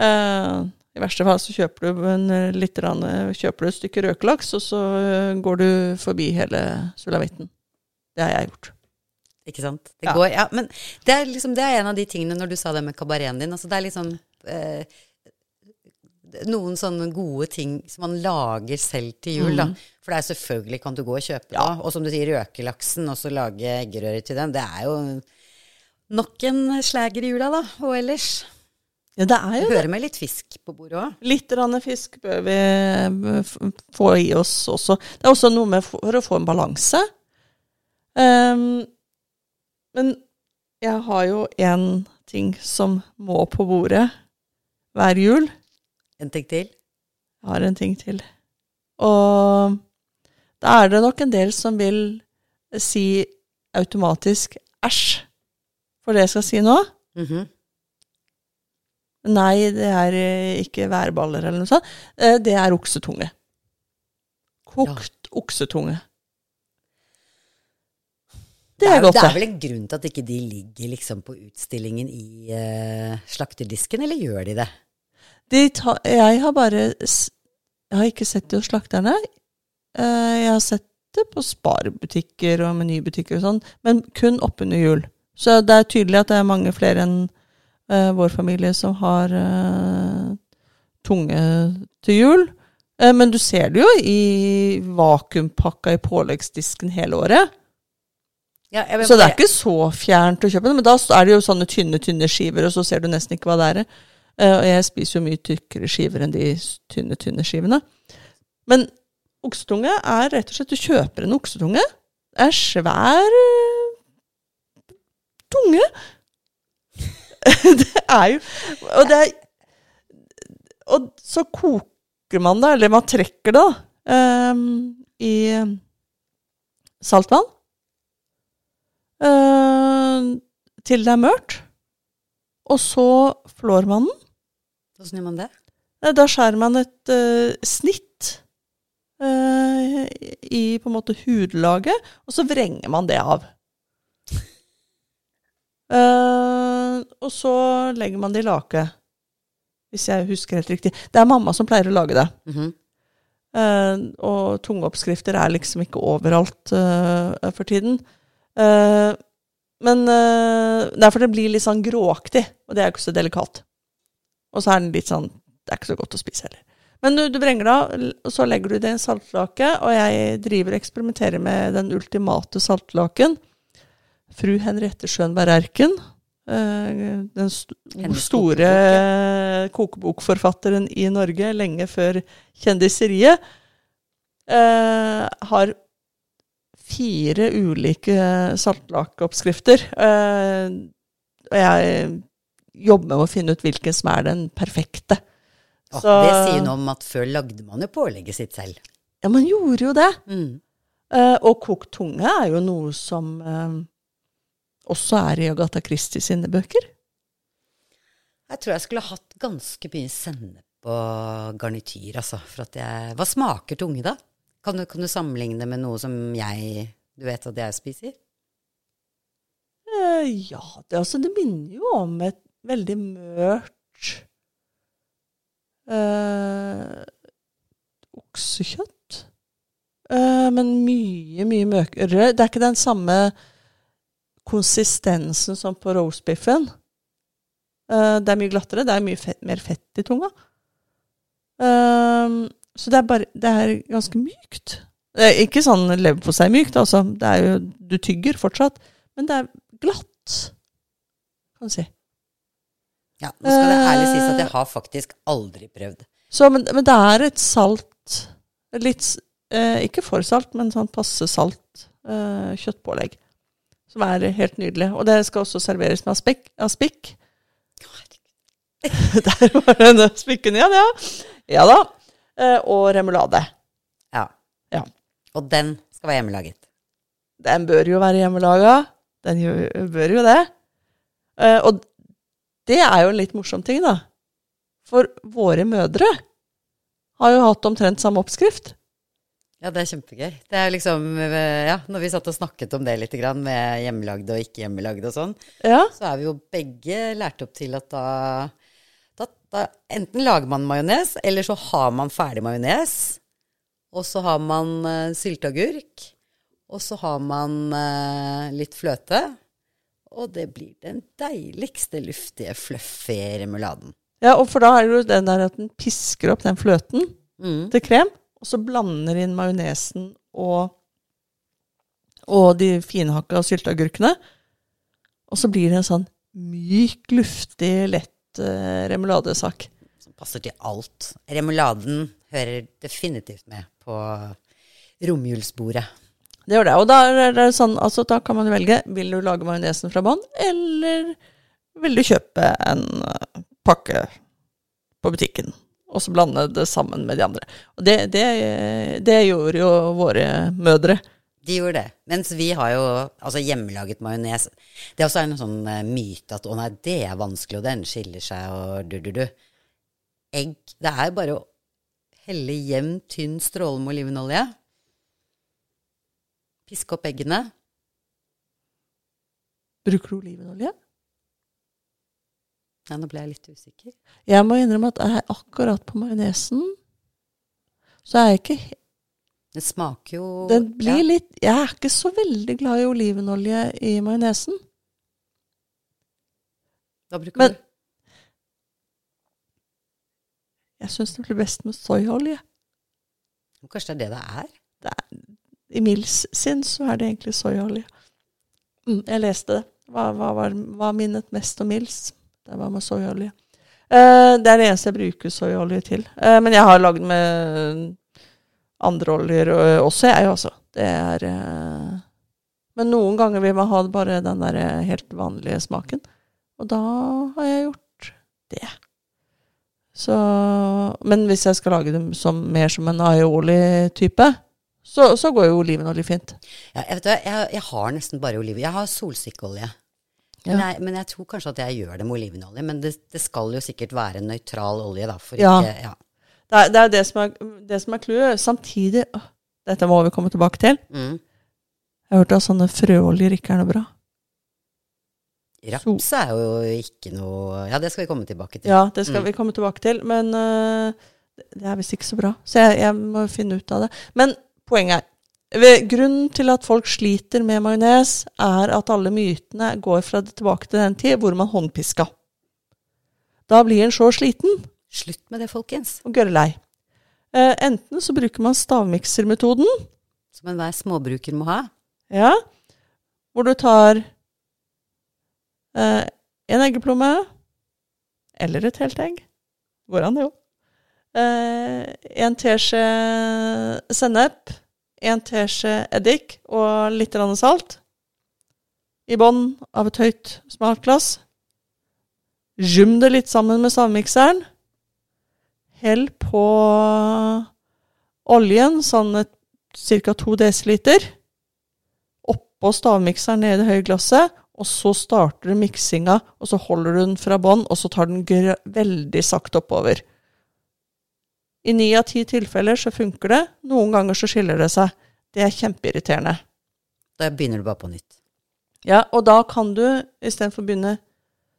Uh, I verste fall så kjøper du, en, litt, kjøper du et stykke røkelaks, og så går du forbi hele sulamitten. Det har jeg gjort. Ikke sant? Det Ja. går, ja, men det er, liksom, det er en av de tingene når du sa det med kabareten din. Altså det er liksom eh, noen sånne gode ting som man lager selv til jul, da. For det er selvfølgelig kan du gå og kjøpe det. Og som du sier, røkelaksen, og så lage eggerøre til den. Det er jo nok en slager i jula, da. Og ellers. Ja, det er jo hører med litt fisk på bordet òg. Litt fisk bør vi få i oss også. Det er også noe med for å få en balanse. Um, men jeg har jo én ting som må på bordet hver jul. En ting til. Jeg har en ting til. Og da er det nok en del som vil si automatisk æsj for det jeg skal si nå. Mhm. Nei, det er eh, ikke værballer eller noe sånt. Eh, Det er oksetunge. Kokt oksetunge. Det er godt, det det. er vel en grunn til at ikke de ligger liksom på utstillingen i uh, slakterdisken, eller gjør de det? Ta, jeg har bare Jeg har ikke sett det hos slakterne. Eh, Jeg har sett det på sparebutikker og menybutikker og sånn, men kun oppunder jul. Så det er tydelig at det er mange flere enn uh, vår familie som har uh, tunge til jul. Uh, men du ser det jo i vakuumpakka i påleggsdisken hele året. Ja, Så det er ikke så fjernt å kjøpe det, men da er det jo sånne tynne, tynne skiver, og så ser du nesten ikke hva det er. Eh, Og jeg spiser jo mye tykkere skiver enn de tynne, tynne skivene. Men oksetunge er rett og slett Du kjøper en oksetunge. Det er svær eh, tunge. det er jo Og det er Og så koker man det, eller man trekker det, da, eh, i saltvann. Uh, til det er mørkt. Og så flår man den. Hvordan gjør man det? Da skjærer man et uh, snitt uh, i på en måte hudlaget, og så vrenger man det av. Uh, og så legger man det i lake, hvis jeg husker helt riktig. Det er mamma som pleier å lage det. Mm -hmm. uh, og tungeoppskrifter er liksom ikke overalt uh, for tiden. Men uh, derfor det blir litt sånn gråaktig, og det er ikke så delikat. Og så er den litt sånn Det er ikke så godt å spise heller. Men du, du vrenger det av, og så legger du det i en saltlake, og jeg driver og eksperimenterer med den ultimate saltlaken. Fru Henriette Schønberg Erken. eh, den st store kokebokforfatteren i Norge, lenge før kjendiseriet, Uh, har fire ulike saltlakeoppskrifter. Uh, og jeg jobber med å finne ut hvilken som er den perfekte. Så- Det sier noe om at før lagde man jo pålegget sitt selv. Ja, man gjorde jo det. Mm. Uh, og kokt tunge er jo noe som uh, også er i Agatha Christie sine bøker. Jeg tror jeg skulle hatt ganske mye sennep og garnityr, altså. For at jeg Hva smaker tunge, da? Kan du, kan du sammenligne det med noe som jeg Du vet at jeg spiser? Uh, ja, det, altså, det minner jo om et veldig mørt eh, oksekjøtt. Eh, men mye, mye mørkere. Det er ikke den samme konsistensen som på roastbiffen. Eh, det er mye glattere. Det er mye fett, mer fett i tunga. Ehm, så det er bare Det er ganske mykt. Det er ikke sånn leverpostei-mykt, altså. Det er jo Du tygger fortsatt, men det er glatt, kan du si. Ja, nå skal det ærlig sies at jeg har faktisk aldri prøvd. Så, men, men det er et salt Litt eh, Ikke for salt, men sånn passe salt eh, kjøttpålegg. Som er helt nydelig. Og det skal også serveres med aspik. aspik. Der var den spikken igjen, ja. Ja da. Eh, og remulade. Ja. Ja. Og den skal være hjemmelaget. Den bør jo være hjemmelaga. Den jo- bør jo det. Eh, og det er jo en litt morsom ting, da. For våre mødre har jo hatt omtrent samme oppskrift. Ja, det er kjempegøy. Det er liksom, eh, ja, når vi satt og snakket om det litt med hjemmelagde og ikke hjemmelagde og sånn, Ja. så er vi jo begge lært opp til at da, da, da enten lager man majones, eller så har man ferdig majones, og så har man uh, sylteagurk, og så har man uh, litt fløte, og det blir den deiligste luftige, fluffy remuladen. ja, og for da er det jo den der at den pisker opp den fløten Mm. til krem, og så blander inn majonesen og, og de finhakka sylteagurkene. Og så blir det en sånn myk, luftig, lett uh, remuladesak. som passer til alt. Remuladen hører definitivt med på romjulsbordet. Det gjør det. Og da, er det sånn, altså, da kan man velge. Vil du lage majonesen fra bånn, eller vil du kjøpe en eh, pakke på butikken? Og så blande det sammen med de andre. Og det, det, det gjorde jo våre mødre. De gjorde det. Mens vi har jo altså hjemmelaget majones. Det er også en sånn eh, myte at å nei, det er vanskelig, og den skiller seg, og du, du, du. Egg Det er bare å helle jevn, tynn stråle olivenolje. Piske opp eggene. Bruker du olivenolje? Ja, nå ble jeg litt usikker. Jeg må innrømme at jeg akkurat på majonesen så er jeg ikke Det smaker jo Den blir ja. litt Jeg er ikke så veldig glad i olivenolje i majonesen. Da bruker Men- du Jeg syns det blir best med soyaolje. Kanskje det er det det er? det er? I Mills sin så er det egentlig soyaolje. Mm, jeg leste det. Hva, hva, var, hva minnet mest om Mills? Det var med soyaolje. Eh, det er det eneste jeg bruker soyaolje til. Eh, men jeg har lagd med andre oljer eh, også, jeg altså. Det er eh, Men noen ganger vil man ha bare den der helt vanlige smaken. Og da har jeg gjort det. Så Men hvis jeg skal lage dem som, mer som en aioli-type, så, så går jo olivenolje fint. Ja, jeg, vet, jeg, jeg har nesten bare oliven. Jeg har solsikkeolje. Men, Ja. jeg, men jeg tror kanskje at jeg gjør det med olivenolje. Men det, det skal jo sikkert være en nøytral olje, da. For Ja. ikke, ja. Det er det, er det som er det som er clouet. Samtidig å, Dette må vi komme tilbake til. Mm. Jeg har hørt at sånne frøoljer ikke er noe bra. Raps er jo ikke noe Ja, det skal vi komme tilbake til. Ja, det skal Mm. vi komme tilbake til, men uh, det er visst ikke så bra. Så jeg, jeg må finne ut av det. Men poenget er Grunnen til at folk sliter med majones, er at alle mytene går fra tilbake til den tid hvor man håndpiska. Da blir en så sliten Slutt med det, folkens. og gørrlei. Eh, enten så bruker man stavmiksermetoden, Som enhver småbruker må ha. ja, hvor du tar eh, en eggeplomme, eller et helt egg, går an det jo, eh, en teskje sennep, en teskje eddik og litt salt, i bånn av et høyt smalt glass. Jum det litt sammen med stavmikseren. Hell på oljen, sånn ca. 2 dl. Oppå stavmikseren nede i det høye glasset. Og så starter du miksinga, og så holder du den fra bånn, og så tar den veldig sakte oppover. I ni av ti tilfeller så funker det. Noen ganger så skiller det seg. Det er kjempeirriterende. Da begynner du bare på nytt. Ja, og da kan du istedenfor å begynne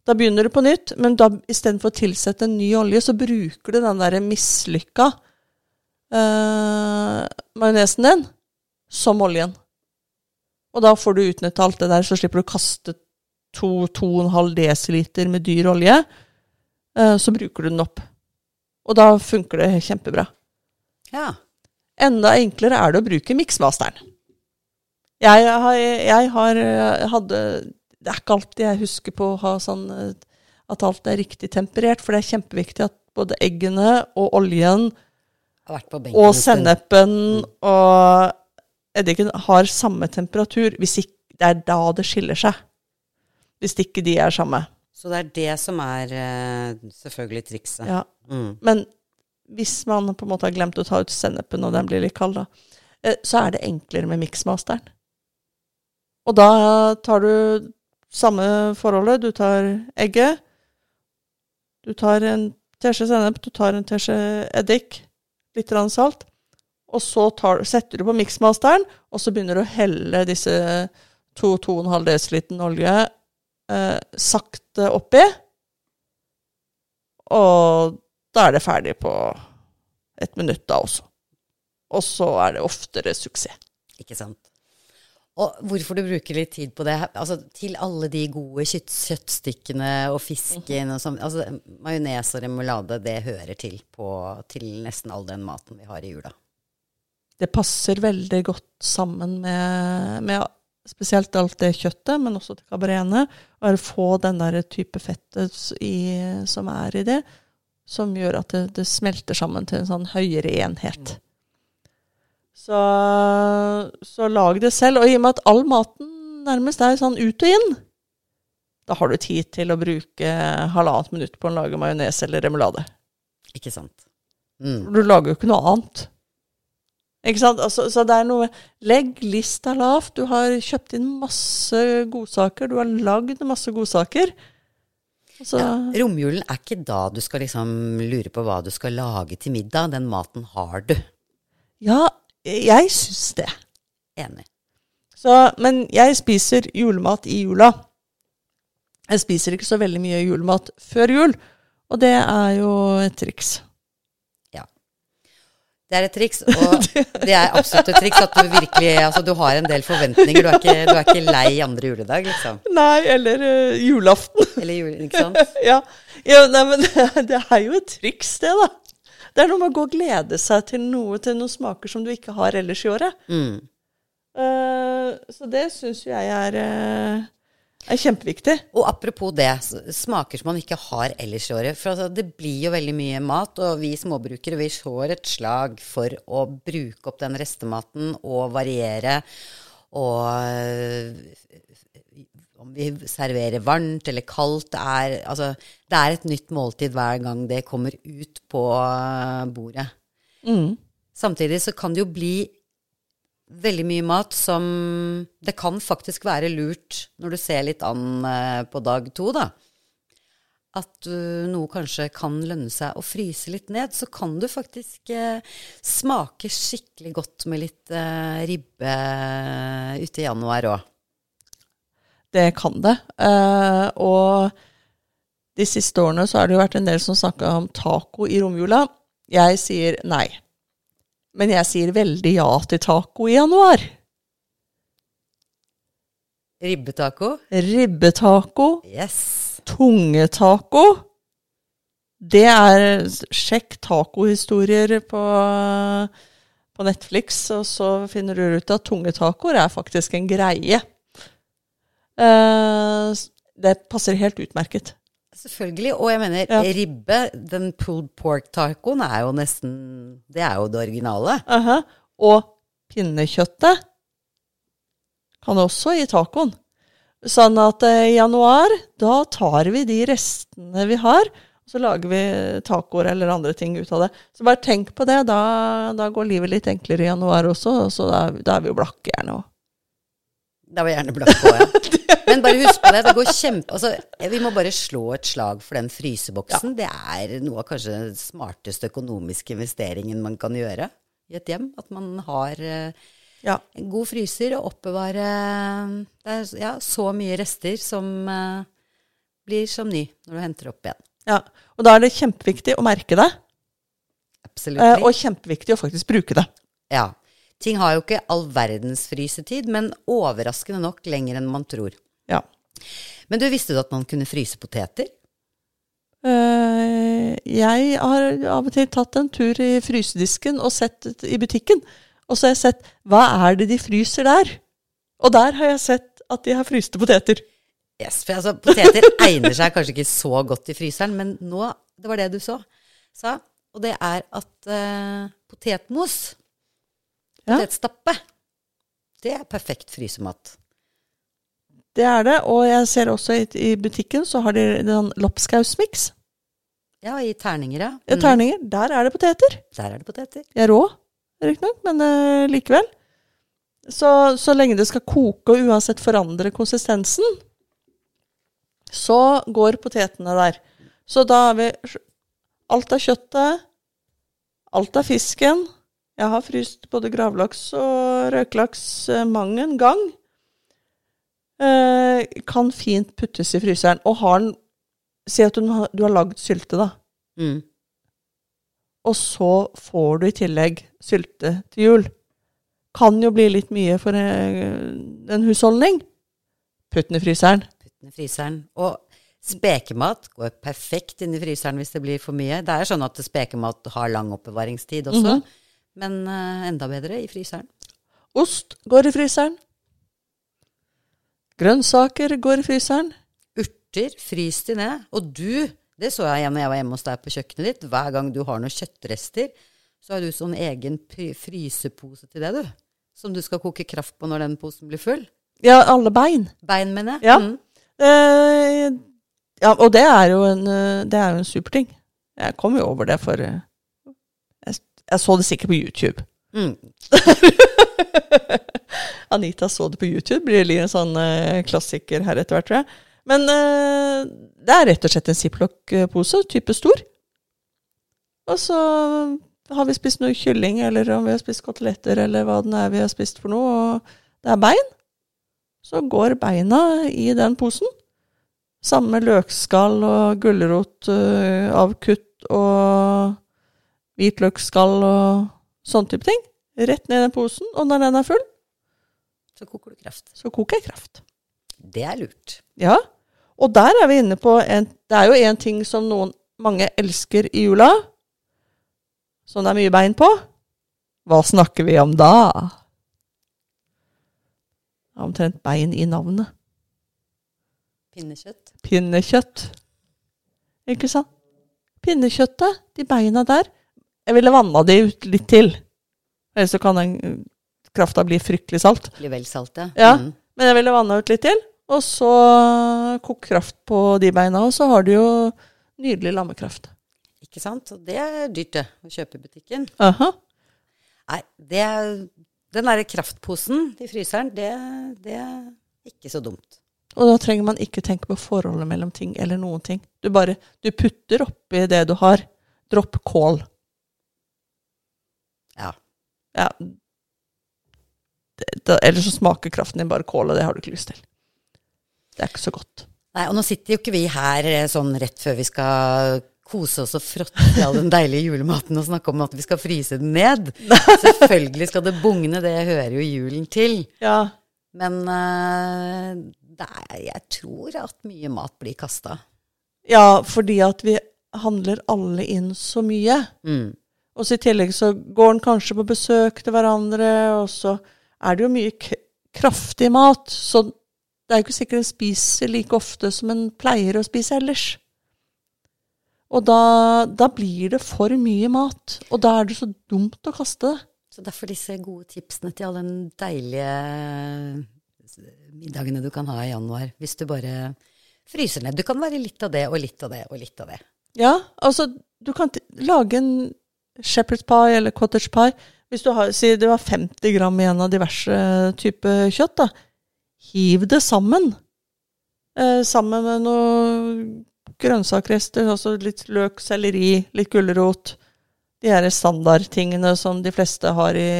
Da begynner du på nytt, men da istedenfor å tilsette en ny olje, så bruker du den derre mislykka øh, majonesen din som oljen. Og da får du utnytta alt det der, så slipper du å kaste 2-2,5 dl med dyr olje. Øh, så bruker du den opp. Og da funker det kjempebra. Ja. Enda enklere er det å bruke miksmasteren. Jeg har, jeg har eh, hadde Det er ikke alltid jeg husker på å ha sånn eh, at alt er riktig temperert, for det er kjempeviktig at både eggene og oljen Har vært på og sennepen og eddiken har samme temperatur. Hvis ikke, det er da det skiller seg. Hvis ikke de er samme. Så det er det som er eh, selvfølgelig trikset. Ja. Mm. Men hvis man på en måte har glemt å ta ut sennepen, og den blir litt kald, da, eh, så er det enklere med miksmasteren. Og da tar du samme forholdet. Du tar egget, du tar en teskje sennep, du tar en teskje eddik, litt salt, og så tar, setter du på miksmasteren, og så begynner du å helle disse 2-2,5 dl olje eh, sakte oppi. Og da er det ferdig på et minutt da også. Og så er det oftere suksess. Ikke sant. Og hvorfor du bruker litt tid på det, altså til alle de gode kjøtt, kjøttstykkene og fisken og sånn, altså majones og remulade, det hører til på, til nesten all den maten vi har i jula. Det passer veldig godt sammen med, med spesielt alt det kjøttet, men også til kabaretene. Å få den der type fettet i, som er i det, som gjør at det, det smelter sammen til en sånn høyere enhet. Så, så lag det selv. Og i og med at all maten nærmest er sånn ut og inn, da har du tid til å bruke halvannet minutt på å lage majones eller remulade. Ikke sant? Mm. Du lager jo ikke noe annet. Ikke sant? Altså, så det er noe Legg lista lavt. Du har kjøpt inn masse godsaker. Du har lagd masse godsaker. Så, Ja, romjulen er ikke da du skal liksom lure på hva du skal lage til middag. Den maten har du. ja, jeg syns det. Enig. Så, men jeg spiser julemat i jula. Jeg spiser ikke så veldig mye julemat før jul, og det er jo et triks. Det er et triks, og det er absolutt et triks at du virkelig Altså, du har en del forventninger. Du er ikke, du er ikke lei andre juledag, liksom. Nei, eller uh, julaften. Eller jul, ikke sant? ja, ja nei, men det er jo et triks, det, da. Det er noe med å gå og glede seg til noe, til noen smaker som du ikke har ellers i året. Mm. Uh, så det syns jo jeg er, eh, er kjempeviktig. Og apropos det, smaker som man ikke har ellers i året. For altså, det blir jo veldig mye mat, og vi småbrukere vi slår et slag for å bruke opp den restematen og variere. Og øh, om vi serverer varmt eller kaldt, det er, altså, det er et nytt måltid hver gang det kommer ut på øh, bordet. Mm. Samtidig så kan det jo bli veldig mye mat som det kan faktisk være lurt når du ser litt an eh, på dag to, da. At uh, noe kanskje kan lønne seg å fryse litt ned. Så kan du faktisk eh, smake skikkelig godt med litt eh, ribbe eh, ute i januar òg. Det kan det. Eh, og de siste årene så har det jo vært en del som snakka om taco i romjula. Jeg sier nei. Men jeg sier veldig ja til taco i januar. Ribbetaco. Ribbetaco, Yes. tungetaco. Det er Sjekk tacohistorier på, på Netflix, og så finner du ut at tungetacoer er faktisk en greie. Uh, det passer helt utmerket. Selvfølgelig. Og jeg mener, Ja. ribbe, den pulled pork-tacoen, er jo nesten Det er jo det originale. Aha. Og pinnekjøttet kan også i tacoen. Sånn at eh, i januar, da tar vi de restene vi har, og så lager vi tacoer eller andre ting ut av det. Så bare tenk på det. Da, da går livet litt enklere i januar også, så da, da er vi jo blakke gjerne òg. Da var gjerne blakk på, ja. Men bare husk på det. Det går kjempe... Altså, vi må bare slå et slag for den fryseboksen. Det er noe av kanskje den smarteste økonomiske investeringen man kan gjøre i et hjem. At man har eh, Ja. en god fryser og oppbevare Det er ja, så mye rester som uh, blir som ny når du henter opp igjen. ja. Og da er det kjempeviktig å merke det, Absolutt. Uh, og kjempeviktig å faktisk bruke det. Ja. Ting har jo ikke all verdens frysetid, men overraskende nok lenger enn man tror. Ja. Men du visste du at man kunne fryse poteter? Uh, jeg har av og til tatt en tur i frysedisken og sett i butikken. Og så har jeg sett hva er det de fryser der? Og der har jeg sett at de har fryste poteter. Yes, for altså, poteter egner seg kanskje ikke så godt i fryseren, men nå, det var det du så, sa, og det er at uh, potetmos. Potetstappe, det er perfekt frysemat. Det er det. Og jeg ser også i, i butikken så har de den lapskausmiks. Ja, i terninger, ja. Mm, terninger. Der er det poteter. der er det poteter. De er rå, riktignok, men uh, likevel. Så, så lenge det skal koke og uansett forandre konsistensen, så går potetene der. Så da har vi alt av kjøttet, alt av fisken. Jeg har fryst både gravlaks og røkelaks eh, mang en gang. Eh, kan fint puttes i fryseren. Og har den Si at du har, du har lagd sylte, da. Mm. Og så får du i tillegg sylte til jul. Kan jo bli litt mye for eh, en husholdning. Putt den i fryseren. Putt den i fryseren. Og spekemat går perfekt inn i fryseren hvis det blir for mye. Det er sånn at spekemat har lang oppbevaringstid også, Mhm. Men eh, enda bedre i fryseren. Ost går i fryseren. Grønnsaker går i fryseren. Urter, frys de ned. Og du, det så jeg når jeg var hjemme hos deg på kjøkkenet ditt, hver gang du har noen kjøttrester, så har du sånn egen frysepose til det, du. Som du skal koke kraft på når den posen blir full. Ja, alle bein. Bein, mener jeg. Ja. Mm. Eh, ja, og det er jo en, eh, det er jo en superting. Jeg kom jo over det for eh, jeg, så det sikkert på YouTube. Mm. Anita så det på YouTube. Blir det en sånn uh, klassiker her etter hvert, tror jeg. Men uh, det er rett og slett en ziplock-pose, type stor. Og så har vi spist noe kylling, eller om vi har spist koteletter, eller hva det er vi har spist for noe, og det er bein. Så går beina i den posen. Samme løkskall og gulrot uh, avkutt og hvitløksskall og sånn type ting. Rett ned i den posen, og når den er full, Så koker du kraft. så koker jeg kraft. Det er lurt. Ja, og der er vi inne på en Det er jo en ting som noen mange elsker i jula, som det er mye bein på. Hva snakker vi om da? Omtrent bein i navnet. Pinnekjøtt. Pinnekjøtt. Ikke sant? Pinnekjøttet, de beina der Jeg ville vanna de ut litt til. Ellers så kan den uh, krafta bli fryktelig salt. Blir vel salt, ja. Ja. Mm. Men jeg ville vanna ut litt til. Og så kok kraft på de beina, og så har du jo nydelig lammekraft. Ikke sant? Og det er dyrt, det, å kjøpe i butikken. Aha. Nei, det er, den derre kraftposen i fryseren, det, det er ikke så dumt. Og da trenger man ikke tenke på forholdet mellom ting eller noen ting. Du bare du putter oppi det du har. Dropp kål. Ja. eller da, ellers så smaker kraften din bare kål, og det har du ikke lyst til. Det er ikke så godt. Nei, og nå sitter jo ikke vi her eh, sånn rett før vi skal kose oss og fråtte i all den deilige julematen og snakke om at vi skal fryse den ned. Selvfølgelig skal det bugne, det hører jo julen til. Ja, Men uh, er, jeg tror at mye mat blir kasta. ja fordi at vi handler alle inn så mye. Mm. Og så i tillegg så går en kanskje på besøk til hverandre, og så er det jo mye kraftig mat. Så det er jo ikke sikkert en spiser like ofte som en pleier å spise ellers. Og da, da blir det for mye mat, og da er det så dumt å kaste det. Så derfor disse gode tipsene til alle den deilige middagene du kan ha i januar. Hvis du bare fryser ned. Du kan være litt av det og litt av det og litt av det. Ja, altså, du kan lage en shepherd's pie eller cottage pie. Hvis du har, sier du har 50 gram igjen av diverse typer kjøtt, da. Hiv det sammen. Eh, sammen med noen grønnsakrester, altså litt løk, selleri, litt gulrot. De her standardtingene som de fleste har i,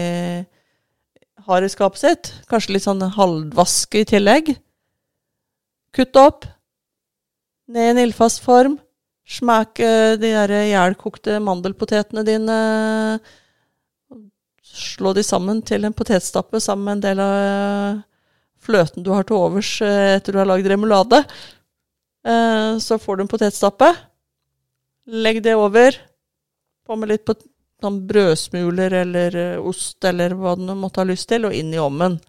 har i skapet sitt. Kanskje litt sånn halvvaske i tillegg. Kutt opp. Ned i en ildfast form. Smak de der ihjelkokte mandelpotetene dine. Slå de sammen til en potetstappe sammen med en del av eh, fløten du har til overs eh, etter du har lagd remulade. Eh, Så får du en potetstappe. Legg det over. På med litt sånn brødsmuler eller ost eller hva du måtte ha lyst til, og inn i ovnen.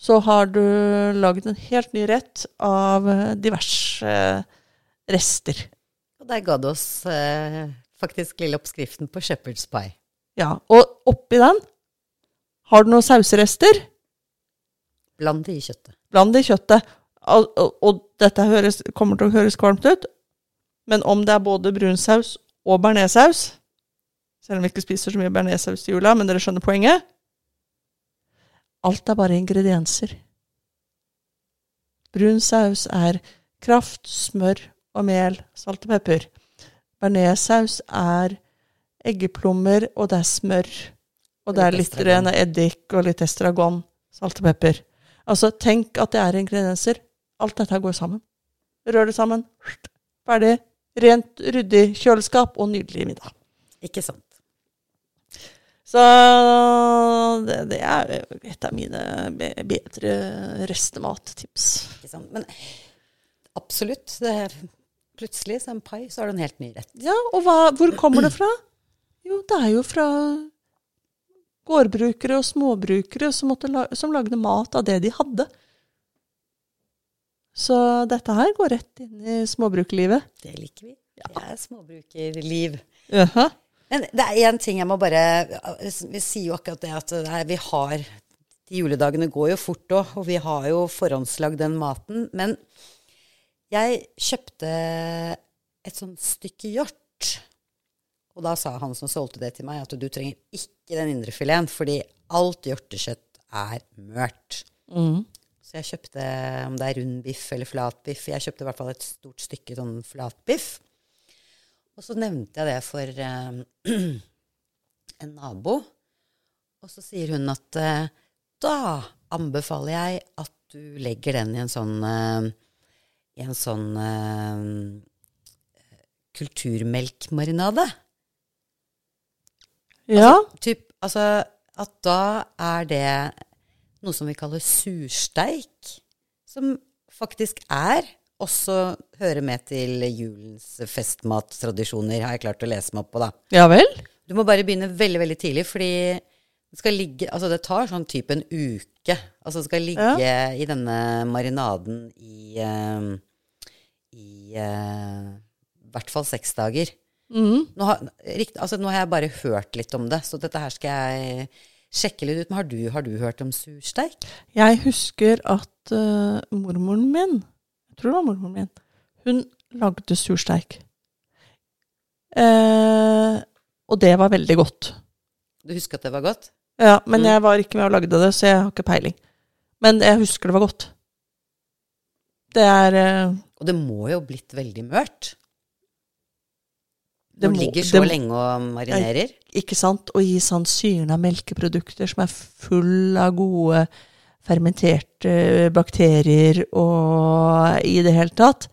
Så har du lagd en helt ny rett av diverse rester. Der ga du oss eh, faktisk lille oppskriften på shepherd's pie. Ja, og oppi den har du noen sauserester. Bland det i kjøttet. Bland det i kjøttet. Og, og, og dette høres, kommer til å høres kvalmt ut, men om det er både brunsaus og bearnéssaus Selv om vi ikke spiser så mye bearnéssaus til jula, men dere skjønner poenget? Alt er bare ingredienser. Brun saus er kraft, smør og mel, salt og pepper. Bearnéssaus er eggeplommer, og det er smør. Og det er litt ren eddik og litt estragon, salt og pepper. Altså, tenk at det er ingredienser. Alt dette går sammen. Rør det sammen. Ferdig. Rent, ryddig kjøleskap og nydelig middag. Ikke sant. Så det, det er et av mine bedre restemattips. Ikke sant. Men absolutt. Det er, plutselig, som pai, så har du en helt ny rett. Ja, og hva, hvor kommer det fra? Jo, det er jo fra gårdbrukere og småbrukere som, la, som lagde mat av det de hadde. Så dette her går rett inn i småbrukerlivet. Det liker vi. Det er småbrukerliv. Jaha. Men det er én ting jeg må bare Vi sier jo akkurat det at det er, vi har De juledagene går jo fort òg, og vi har jo forhåndslagd den maten. Men jeg kjøpte et sånt stykke hjort. Og da sa han som solgte det til meg, at du trenger ikke den indrefileten, fordi alt hjortekjøtt er mørt. Mm. Så jeg kjøpte, om det er rund biff eller flatbiff, jeg kjøpte i hvert fall et stort stykke sånn flatbiff. Og så nevnte jeg det for eh, en nabo, og så sier hun at eh, da anbefaler jeg at du legger den i en sånn, eh, i en sånn uh, kulturmelkmarinade. Ja. Typ, altså at da er det noe som vi kaller sursteik, som faktisk er også hører med til julens festmattradisjoner, har jeg klart å lese meg opp på, da. ja vel? Du må bare begynne veldig, veldig tidlig, fordi det skal ligge Altså, det tar sånn type en uke. Altså, det skal ligge i denne marinaden i eh, I uh, hvert fall seks dager. Mm. Nå har, rikt, altså, nå har jeg bare hørt litt om det, så dette her skal jeg sjekke litt ut. Men har du, har du hørt om sursteik? Jeg husker at uh, mormoren min, jeg tror det var mormoren min, hun lagde sursteik. Eh, og det var veldig godt. Du husker at det var godt? Ja, men Mm. jeg var ikke med og lagde det, så jeg har ikke peiling. Men jeg husker det var godt. Det er eh, Og det må jo blitt veldig mørt. Det må- ligger så det lenge og marinerer. ikke sant, å gi sånn syrna melkeprodukter som er full av gode fermenterte bakterier og i det hele tatt,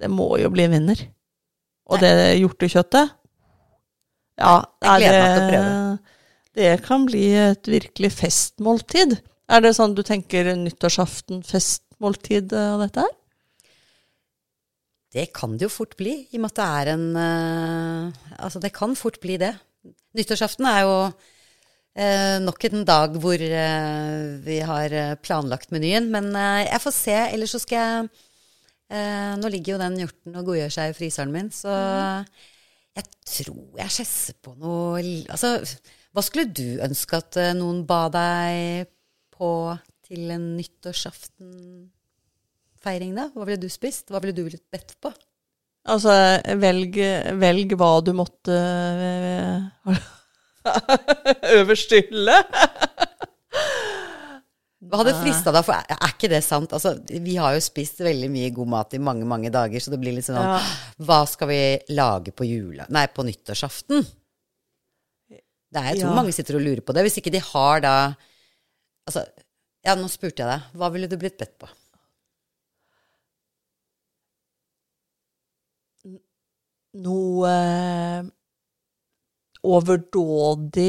det må jo bli en vinner. Og det hjortekjøttet Ja, Jeg er gleder meg til å det, det kan bli et virkelig festmåltid. Er det sånn du tenker nyttårsaften, festmåltid av dette her? Det kan det jo fort bli, i og med at det er en uh, Altså, det kan fort bli det. Nyttårsaften er jo uh, nok en dag hvor uh, vi har eh, planlagt menyen. Men eh, jeg får se. Ellers så skal jeg eh, Nå ligger jo den hjorten og godgjør seg i fryseren min, så jeg tror jeg skjesser på noe Altså, hva skulle du ønske at eh, noen ba deg på til en nyttårsaftenfeiring, da? Hva ville du spist? Hva ville du blitt bedt på? Altså, velg, velg hva du måtte eh, øverst i hylle. Hva hadde frista deg? For er er ikke det sant? Altså, vi har jo spist veldig mye god mat i mange, mange dager, så det blir litt sånn Ja. Hva skal vi lage på jula... Nei, på nyttårsaften? Det er, jeg tror Ja. mange sitter og lurer på det. Hvis ikke de har da Altså, ja, nå spurte jeg deg. Hva ville du blitt bedt på? Noe eh, overdådig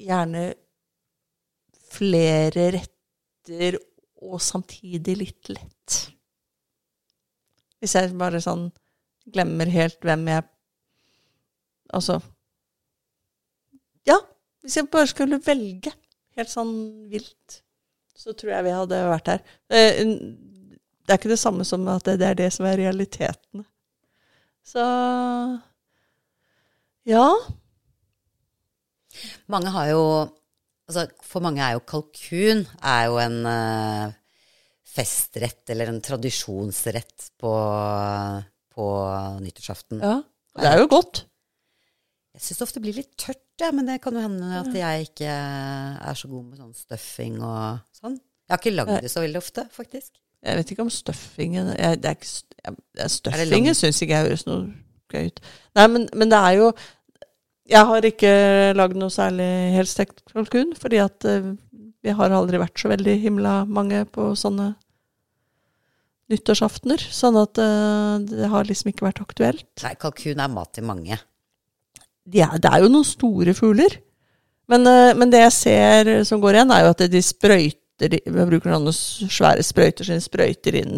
Gjerne flere retter og samtidig litt lett. Hvis jeg bare sånn glemmer helt hvem jeg Altså Ja, hvis jeg bare skulle velge helt sånn vilt, så tror jeg vi hadde vært her. Eh, Det er ikke det samme som at det er det som er realitetene. Så ja. Mange har jo Altså, for mange er jo kalkun er jo en uh, festrett eller en tradisjonsrett på, på nyttårsaften. ja. Det er jo godt. Jeg syns det ofte blir litt tørt, ja, men det kan jo hende at jeg ikke er så god med sånn stuffing og sånn. Jeg har ikke lagd det så veldig ofte, faktisk. Jeg vet ikke om stuffingen jeg, det er ikke, jeg, Stuffingen syns ikke jeg høres noe gøy ut. Nei, men, men det er jo Jeg har ikke lagd noe særlig helstekt kalkun, fordi at eh, vi har aldri vært så veldig himla mange på sånne nyttårsaftener. Sånn at eh, det har liksom ikke vært aktuelt. Nei, kalkun er mat til mange. De er, det er jo noen store fugler. Men, eh, men det jeg ser som går igjen, er jo at de sprøyter Vi bruker noen svære sprøyter som de sprøyter inn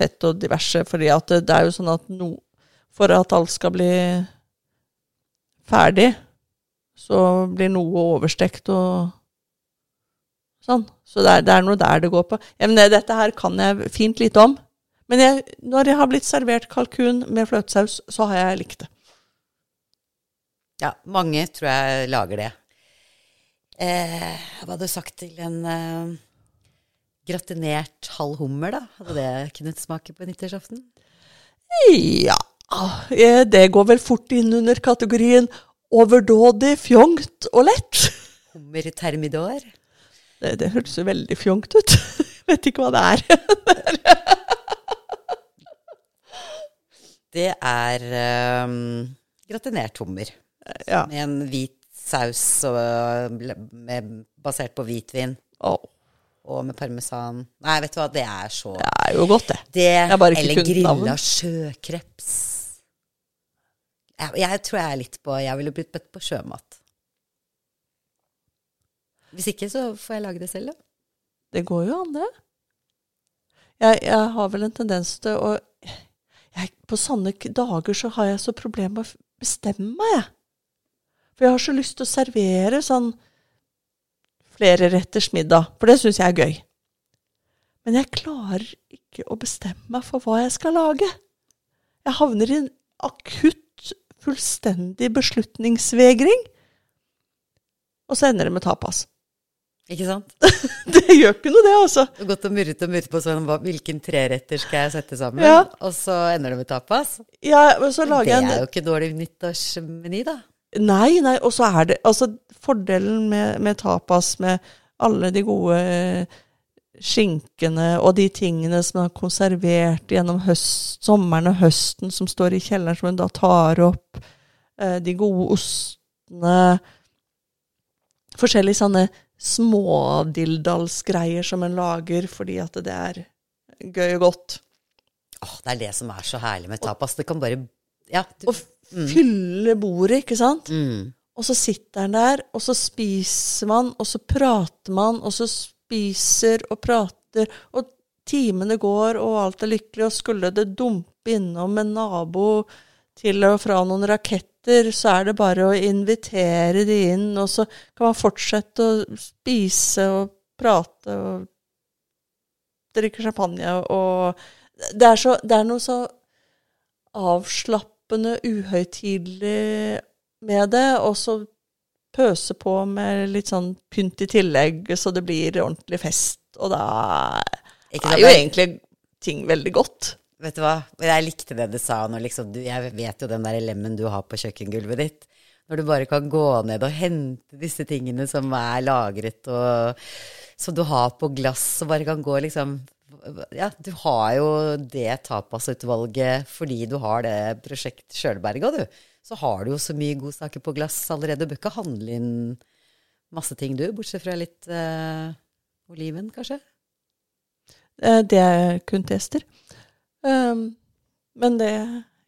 fett og diverse, fordi at det, det er jo sånn at no, for at alt skal bli ferdig, så blir noe overstekt og sånn. Så det er, det er noe der det går på. Ja, men det, dette her kan jeg fint lite om. Men jeg, når jeg har blitt servert kalkun med fløtesaus, så har jeg likt det. Ja, mange tror jeg lager det. Eh, hva hadde du sagt til en eh, gratinert halv hummer, da? Hadde det kunnet smake på nyttårsaften? Ja, eh, det går vel fort inn under kategorien overdådig, fjongt og lett. Hummer termidor? Det, det hørtes jo veldig fjongt ut. Vet ikke hva det er. Det er um, gratinert hummer. Ja. Med en hvit saus og, med, basert på hvitvin. Oh. Og med parmesan. Nei, vet du hva, det er så det er jo godt, det. Det, eller grilla sjøkreps. Jeg, jeg tror jeg er litt på Jeg ville blitt bedt på sjømat. Hvis ikke, så får jeg lage det selv, da. Det går jo an, det. Jeg, jeg har vel en tendens til å jeg, På sånne dager så har jeg så problemer med å bestemme meg, jeg. For jeg har så lyst til å servere sånn flereretters middag, for det syns jeg er gøy. Men jeg klarer ikke å bestemme meg for hva jeg skal lage. Jeg havner i en akutt, fullstendig beslutningsvegring, og så ender det med tapas. Ikke sant? Det gjør ikke noe, det, altså. Du har gått og murret og murret på sånn, hvilken treretter skal jeg sette sammen, Ja. og så ender det med tapas. Ja, men så lager jeg en er jo ikke dårlig nyttårsmeny, da. Nei, nei, og så er det Altså, fordelen med, med tapas, med alle de gode eh, skinkene og de tingene som er konservert gjennom høst, sommeren og høsten, som står i kjelleren, som hun da tar opp, eh, de gode ostene Forskjellige sånne smådildalsgreier som en lager fordi at det er gøy og godt. Åh, det er det som er så herlig med tapas. Det kan bare Ja. Du, Og fylle bordet, ikke sant? mm. Og så sitter han der, og så spiser man, og så prater man, og så spiser og prater, og timene går, og alt er lykkelig, og skulle det dumpe innom en nabo til og fra noen raketter, så er det bare å invitere de inn, og så kan man fortsette å spise og prate og drikke champagne, og det er, så, det er noe så avslappende, uhøytidelig med det, og så pøse på med litt sånn pynt i tillegg, så det blir ordentlig fest. Og da er jo egentlig ting veldig godt. Vet du hva, jeg likte det du sa når liksom du, Jeg vet jo den der lemmen du har på kjøkkengulvet ditt. Når du bare kan gå ned og hente disse tingene som er lagret, og som du har på glass, og bare kan gå liksom Ja, du har jo det tapasutvalget fordi du har det prosjekt Sjølberga, du. Så har du jo så mye godsaker på glass allerede. Du bør ikke handle inn masse ting, du, bortsett fra litt eh, oliven, kanskje? Eh, Det er kun tester. Um, men det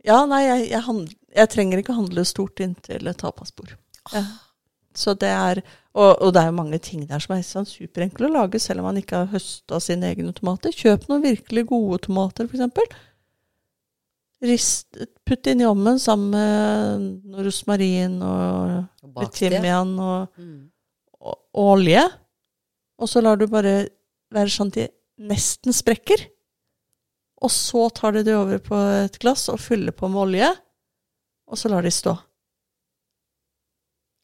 Ja, nei, jeg, jeg, handl- jeg trenger ikke handle stort inn til et tapasbord. Ja. Så det er og, og det er jo mange ting der som er sånn superenkle å lage, selv om man ikke har høsta sine egne tomater. Kjøp noen virkelig gode tomater, f.eks. Rist, putt inn i ovnen sammen med rosmarin og Og bak timian og, Mm. og, olje. Og så lar du bare være sånn de nesten sprekker. Og så tar du det over på et glass og fyller på med olje. Og så lar de stå.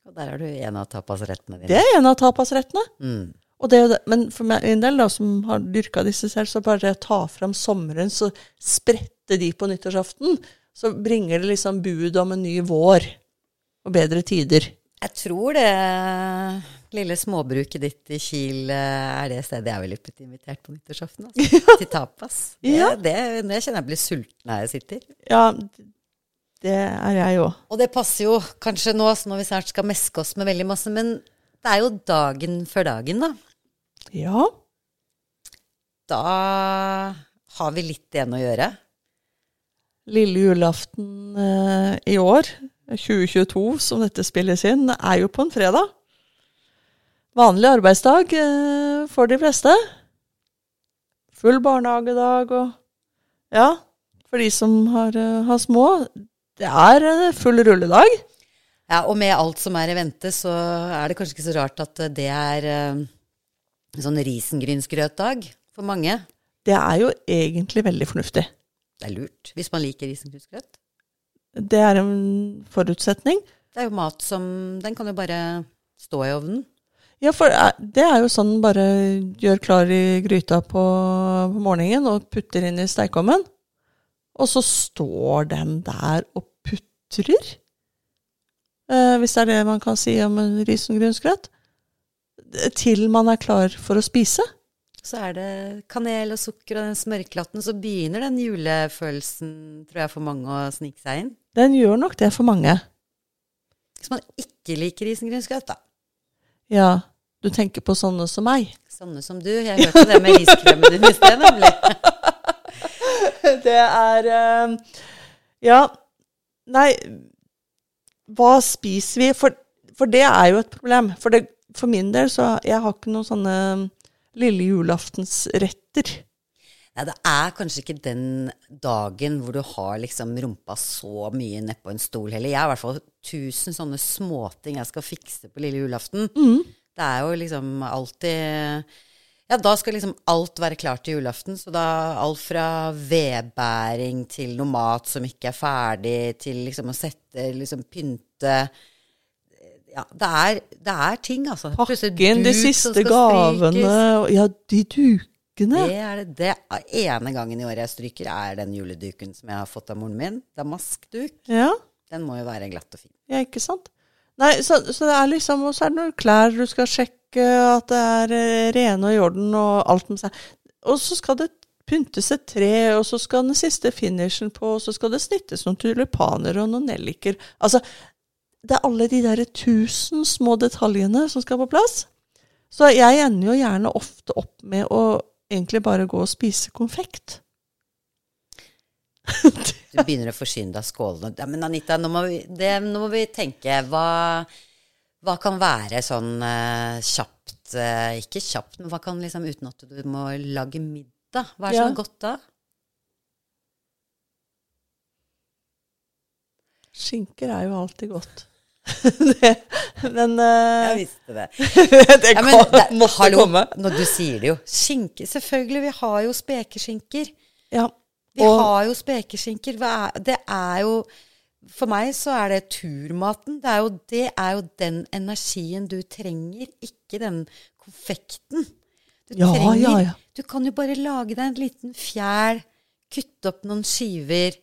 Og der har du en av tapasrettene dine. Det er en av tapasrettene. Mm. Og det, er. Men for meg, en del da, som har dyrka disse selv, så bare ta fram sommeren, så sprette de på nyttårsaften. Så bringer det liksom bud om en ny vår og bedre tider. Jeg tror det lille småbruket ditt i Kiel eh, er det stedet jeg ville blitt invitert på nyttårsaften. Altså. Til tapas. Det, Ja. det, det kjenner jeg blir sulten her jeg sitter. Ja, det er jeg òg. Og det passer jo kanskje nå, når vi snart skal meske oss med veldig masse, men det er jo dagen før dagen, da. Ja. Da har vi litt igjen å gjøre. Lille julaften eh, i år, 2022, som dette spilles inn, er jo på en fredag. Vanlig arbeidsdag eh, for de fleste. Full barnehagedag og Ja, for de som har, eh, har små. Det er eh, full rulledag. Ja, og med alt som er i vente, så er det kanskje ikke så rart at det er uh, sånn risengrynsgrøtdag for mange. Det er jo egentlig veldig fornuftig. Det er lurt hvis man liker risengrynsgrøt. Det er en forutsetning. Det er jo mat som Den kan jo bare stå i ovnen. Ja, for eh, det er jo sånn bare gjør klar i gryta på, på morgenen og putter inn i stekeovnen. Og så står den der og putrer. Eh, hvis det er det man kan si om en risengrynsgrøt. Til man er klar for å spise. Så er det kanel og sukker og den smørklatten, så begynner den julefølelsen, tror jeg, for mange å snike seg inn. Den gjør nok det for mange. Hvis man ikke liker risengrynsgrøt, da. Ja, du tenker på sånne som meg. Sånne som du. Jeg hørte det med riskremen din i sted, nemlig. Det er eh, Ja, nei Hva spiser vi? For, for det er jo et problem. For, det, for min del så Jeg har ikke noen sånne lille julaftensretter. Nei, det er kanskje ikke den dagen hvor du har liksom rumpa så mye nedpå en stol heller. Jeg har i hvert fall tusen sånne småting jeg skal fikse på lille julaften. Det er jo liksom alltid Ja, da skal liksom alt være klart til julaften. Så da alt fra vedbæring til noe mat som ikke er ferdig, til liksom å sette liksom pynte Ja, det er, det er ting, altså. Pakken, de siste gavene. strykes. Ja, de dukene. Det er det. det ene gangen i året jeg stryker, er den juleduken som jeg har fått av moren min. Damaskduk. Ja, Den må jo være glatt og fin. ja, ikke sant? Nei, så, så det er liksom Og så er det noen klær du skal sjekke at det er eh, rene og i orden og alt med seg. Og så skal det pyntes et tre, og så skal den siste finishen på, og så skal det snittes noen tulipaner og noen nelliker. Altså, det er alle de der tusen små detaljene som skal på plass. Så jeg ender jo gjerne ofte opp med å egentlig bare gå og spise konfekt. Du begynner å forsyne deg av skålene. Ja, men Anita, nå må vi, det, nå må vi tenke hva, hva kan være sånn uh, kjapt uh, Ikke kjapt, men hva kan liksom uten at du må lage middag? Hva er Ja. er godt da? Skinker er jo alltid godt. det, men uh, Jeg visste det. det Ja, men det, måtte hallo, komme. når du sier det jo. Skinke, selvfølgelig. Vi har jo spekeskinker. Ja, Vi Og- har jo spekeskinker. Er, det er jo For meg så er det turmaten. Det er, jo, det er jo den energien du trenger, ikke den konfekten. Du Ja, trenger ja, ja. Du kan jo bare lage deg en liten fjæl, kutte opp noen skiver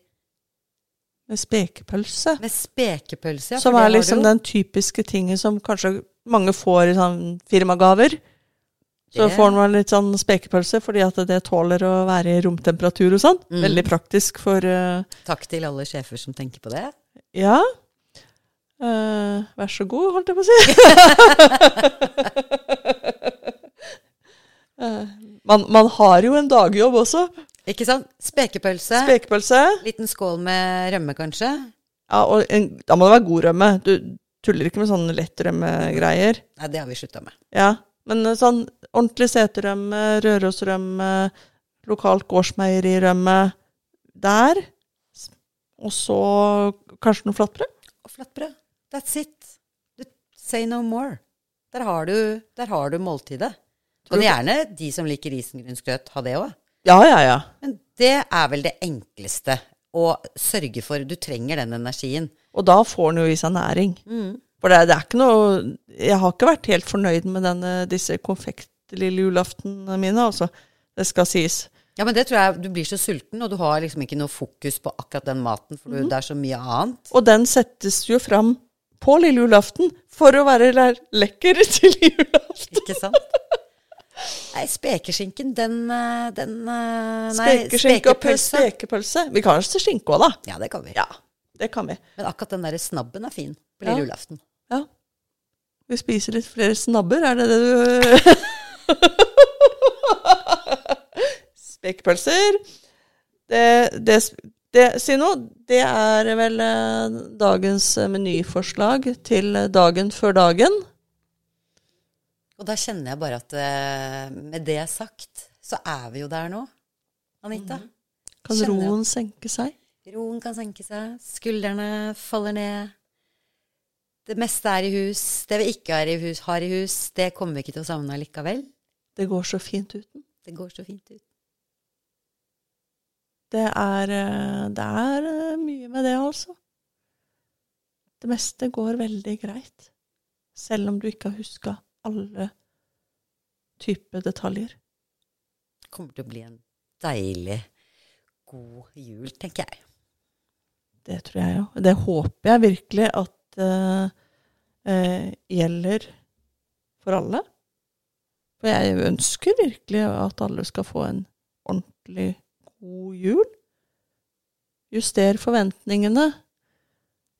med spekepølse. med spekepølse. Ja, som er liksom den typiske tingen som kanskje mange får i sånn firmagaver. Så får man litt sånn spekepølse fordi at det tåler å være i romtemperatur og sånn. Mm. Veldig praktisk for uh, Takk til alle sjefer som tenker på det. Ja. Uh, vær så god, holdt jeg på å si. uh, man, man har jo en dagjobb også. Ikke sant? Spekepølse. Spekepølse. Liten skål med rømme, kanskje. Ja, og en, da må det være god rømme. Du tuller ikke med sånne lettrømmegreier. Nei, det har vi slutta med. Ja, men eh, sånn ordentlig seterømme, Rørosrømme, lokalt gårdsmeierirømme Der Og så kanskje noe flatbrød. Og flatbrød. That's it. Du, say no more. Der har du, der har du måltidet. Og gjerne de som liker risengrynsgrøt, ha det òg. Ja, ja, ja. Men det er vel det enkleste å sørge for. Du trenger den energien. Og da får den jo i seg næring. For det, det er ikke noe Jeg har ikke vært helt fornøyd med denne, disse konfektlille julaftene mine, altså. Det skal sies. Ja, men det tror jeg du blir så sulten, og du har liksom ikke noe fokus på akkurat den maten, for du, det er så mye annet. Og den settes jo fram på lille julaften for å være le- lekker til julaften. Ikke sant? Nei, spekeskinken, den, eh, den eh, Nei, Spekeskinke og spekepølse. Vi kan ha skinke òg, da. Ja, det kan vi. Ja, det kan vi. Men akkurat den derre snabben er fin på Ja. lille julaften. Ja. Vi spiser litt flere snabber, er det det du Spekkpølser. Det, det, det Si noe. Det er vel eh, dagens menyforslag til dagen før dagen. Og da kjenner jeg bare at eh, med det sagt, så er vi jo der nå, Anita. Kan Kjenner jeg. roen senke seg? Roen kan senke seg, skuldrene faller ned. Det meste er i hus. Det vi ikke har i hus, har i hus, det kommer vi ikke til å savne likevel. Det går så fint uten. Det går så fint uten. Det er, eh, det er eh, mye med det, altså. Det meste går veldig greit. Selv om du ikke har huska alle typer detaljer. Det kommer til å bli en deilig, god jul, tenker jeg. Det tror jeg jo. Det håper jeg virkelig at eh, uh, gjelder for alle. For jeg ønsker virkelig at alle skal få en ordentlig god jul. Juster forventningene.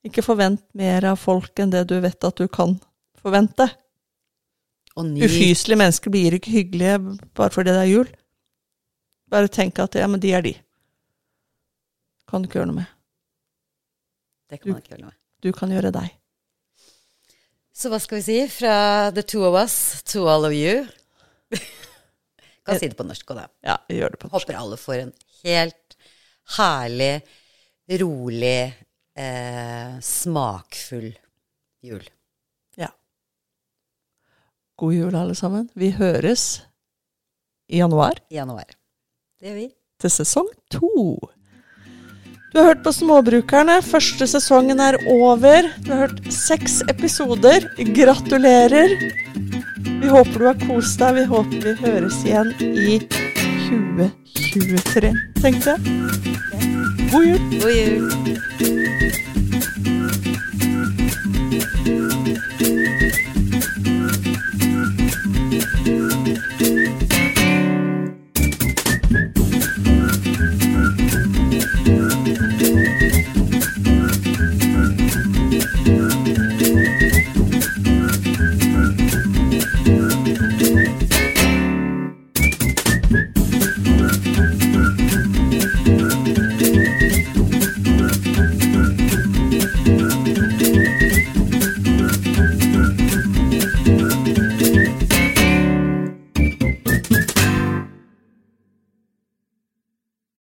Ikke forvent mer av folk enn det du vet at du kan forvente. Ufyselige mennesker blir ikke hyggelige bare fordi det er jul. Bare tenk at ja, men de er de. Kan du ikke gjøre noe med. Det kan man ikke gjøre noe med. Du kan gjøre deg. Så hva skal vi si? Fra the two of us to all of you. kan si det på norsk òg, da. Ja, gjør det på norsk. Håper alle får en helt herlig, rolig, eh, smakfull jul Ja. God jul, alle sammen. Vi høres i januar i januar. Det gjør vi. til sesong to. Du har hørt på Småbrukerne. Første sesongen er over. Du har hørt seks episoder. Gratulerer. Vi håper du har kost deg. Vi håper vi høres igjen i 2023, tenkte jeg. God jul. God jul.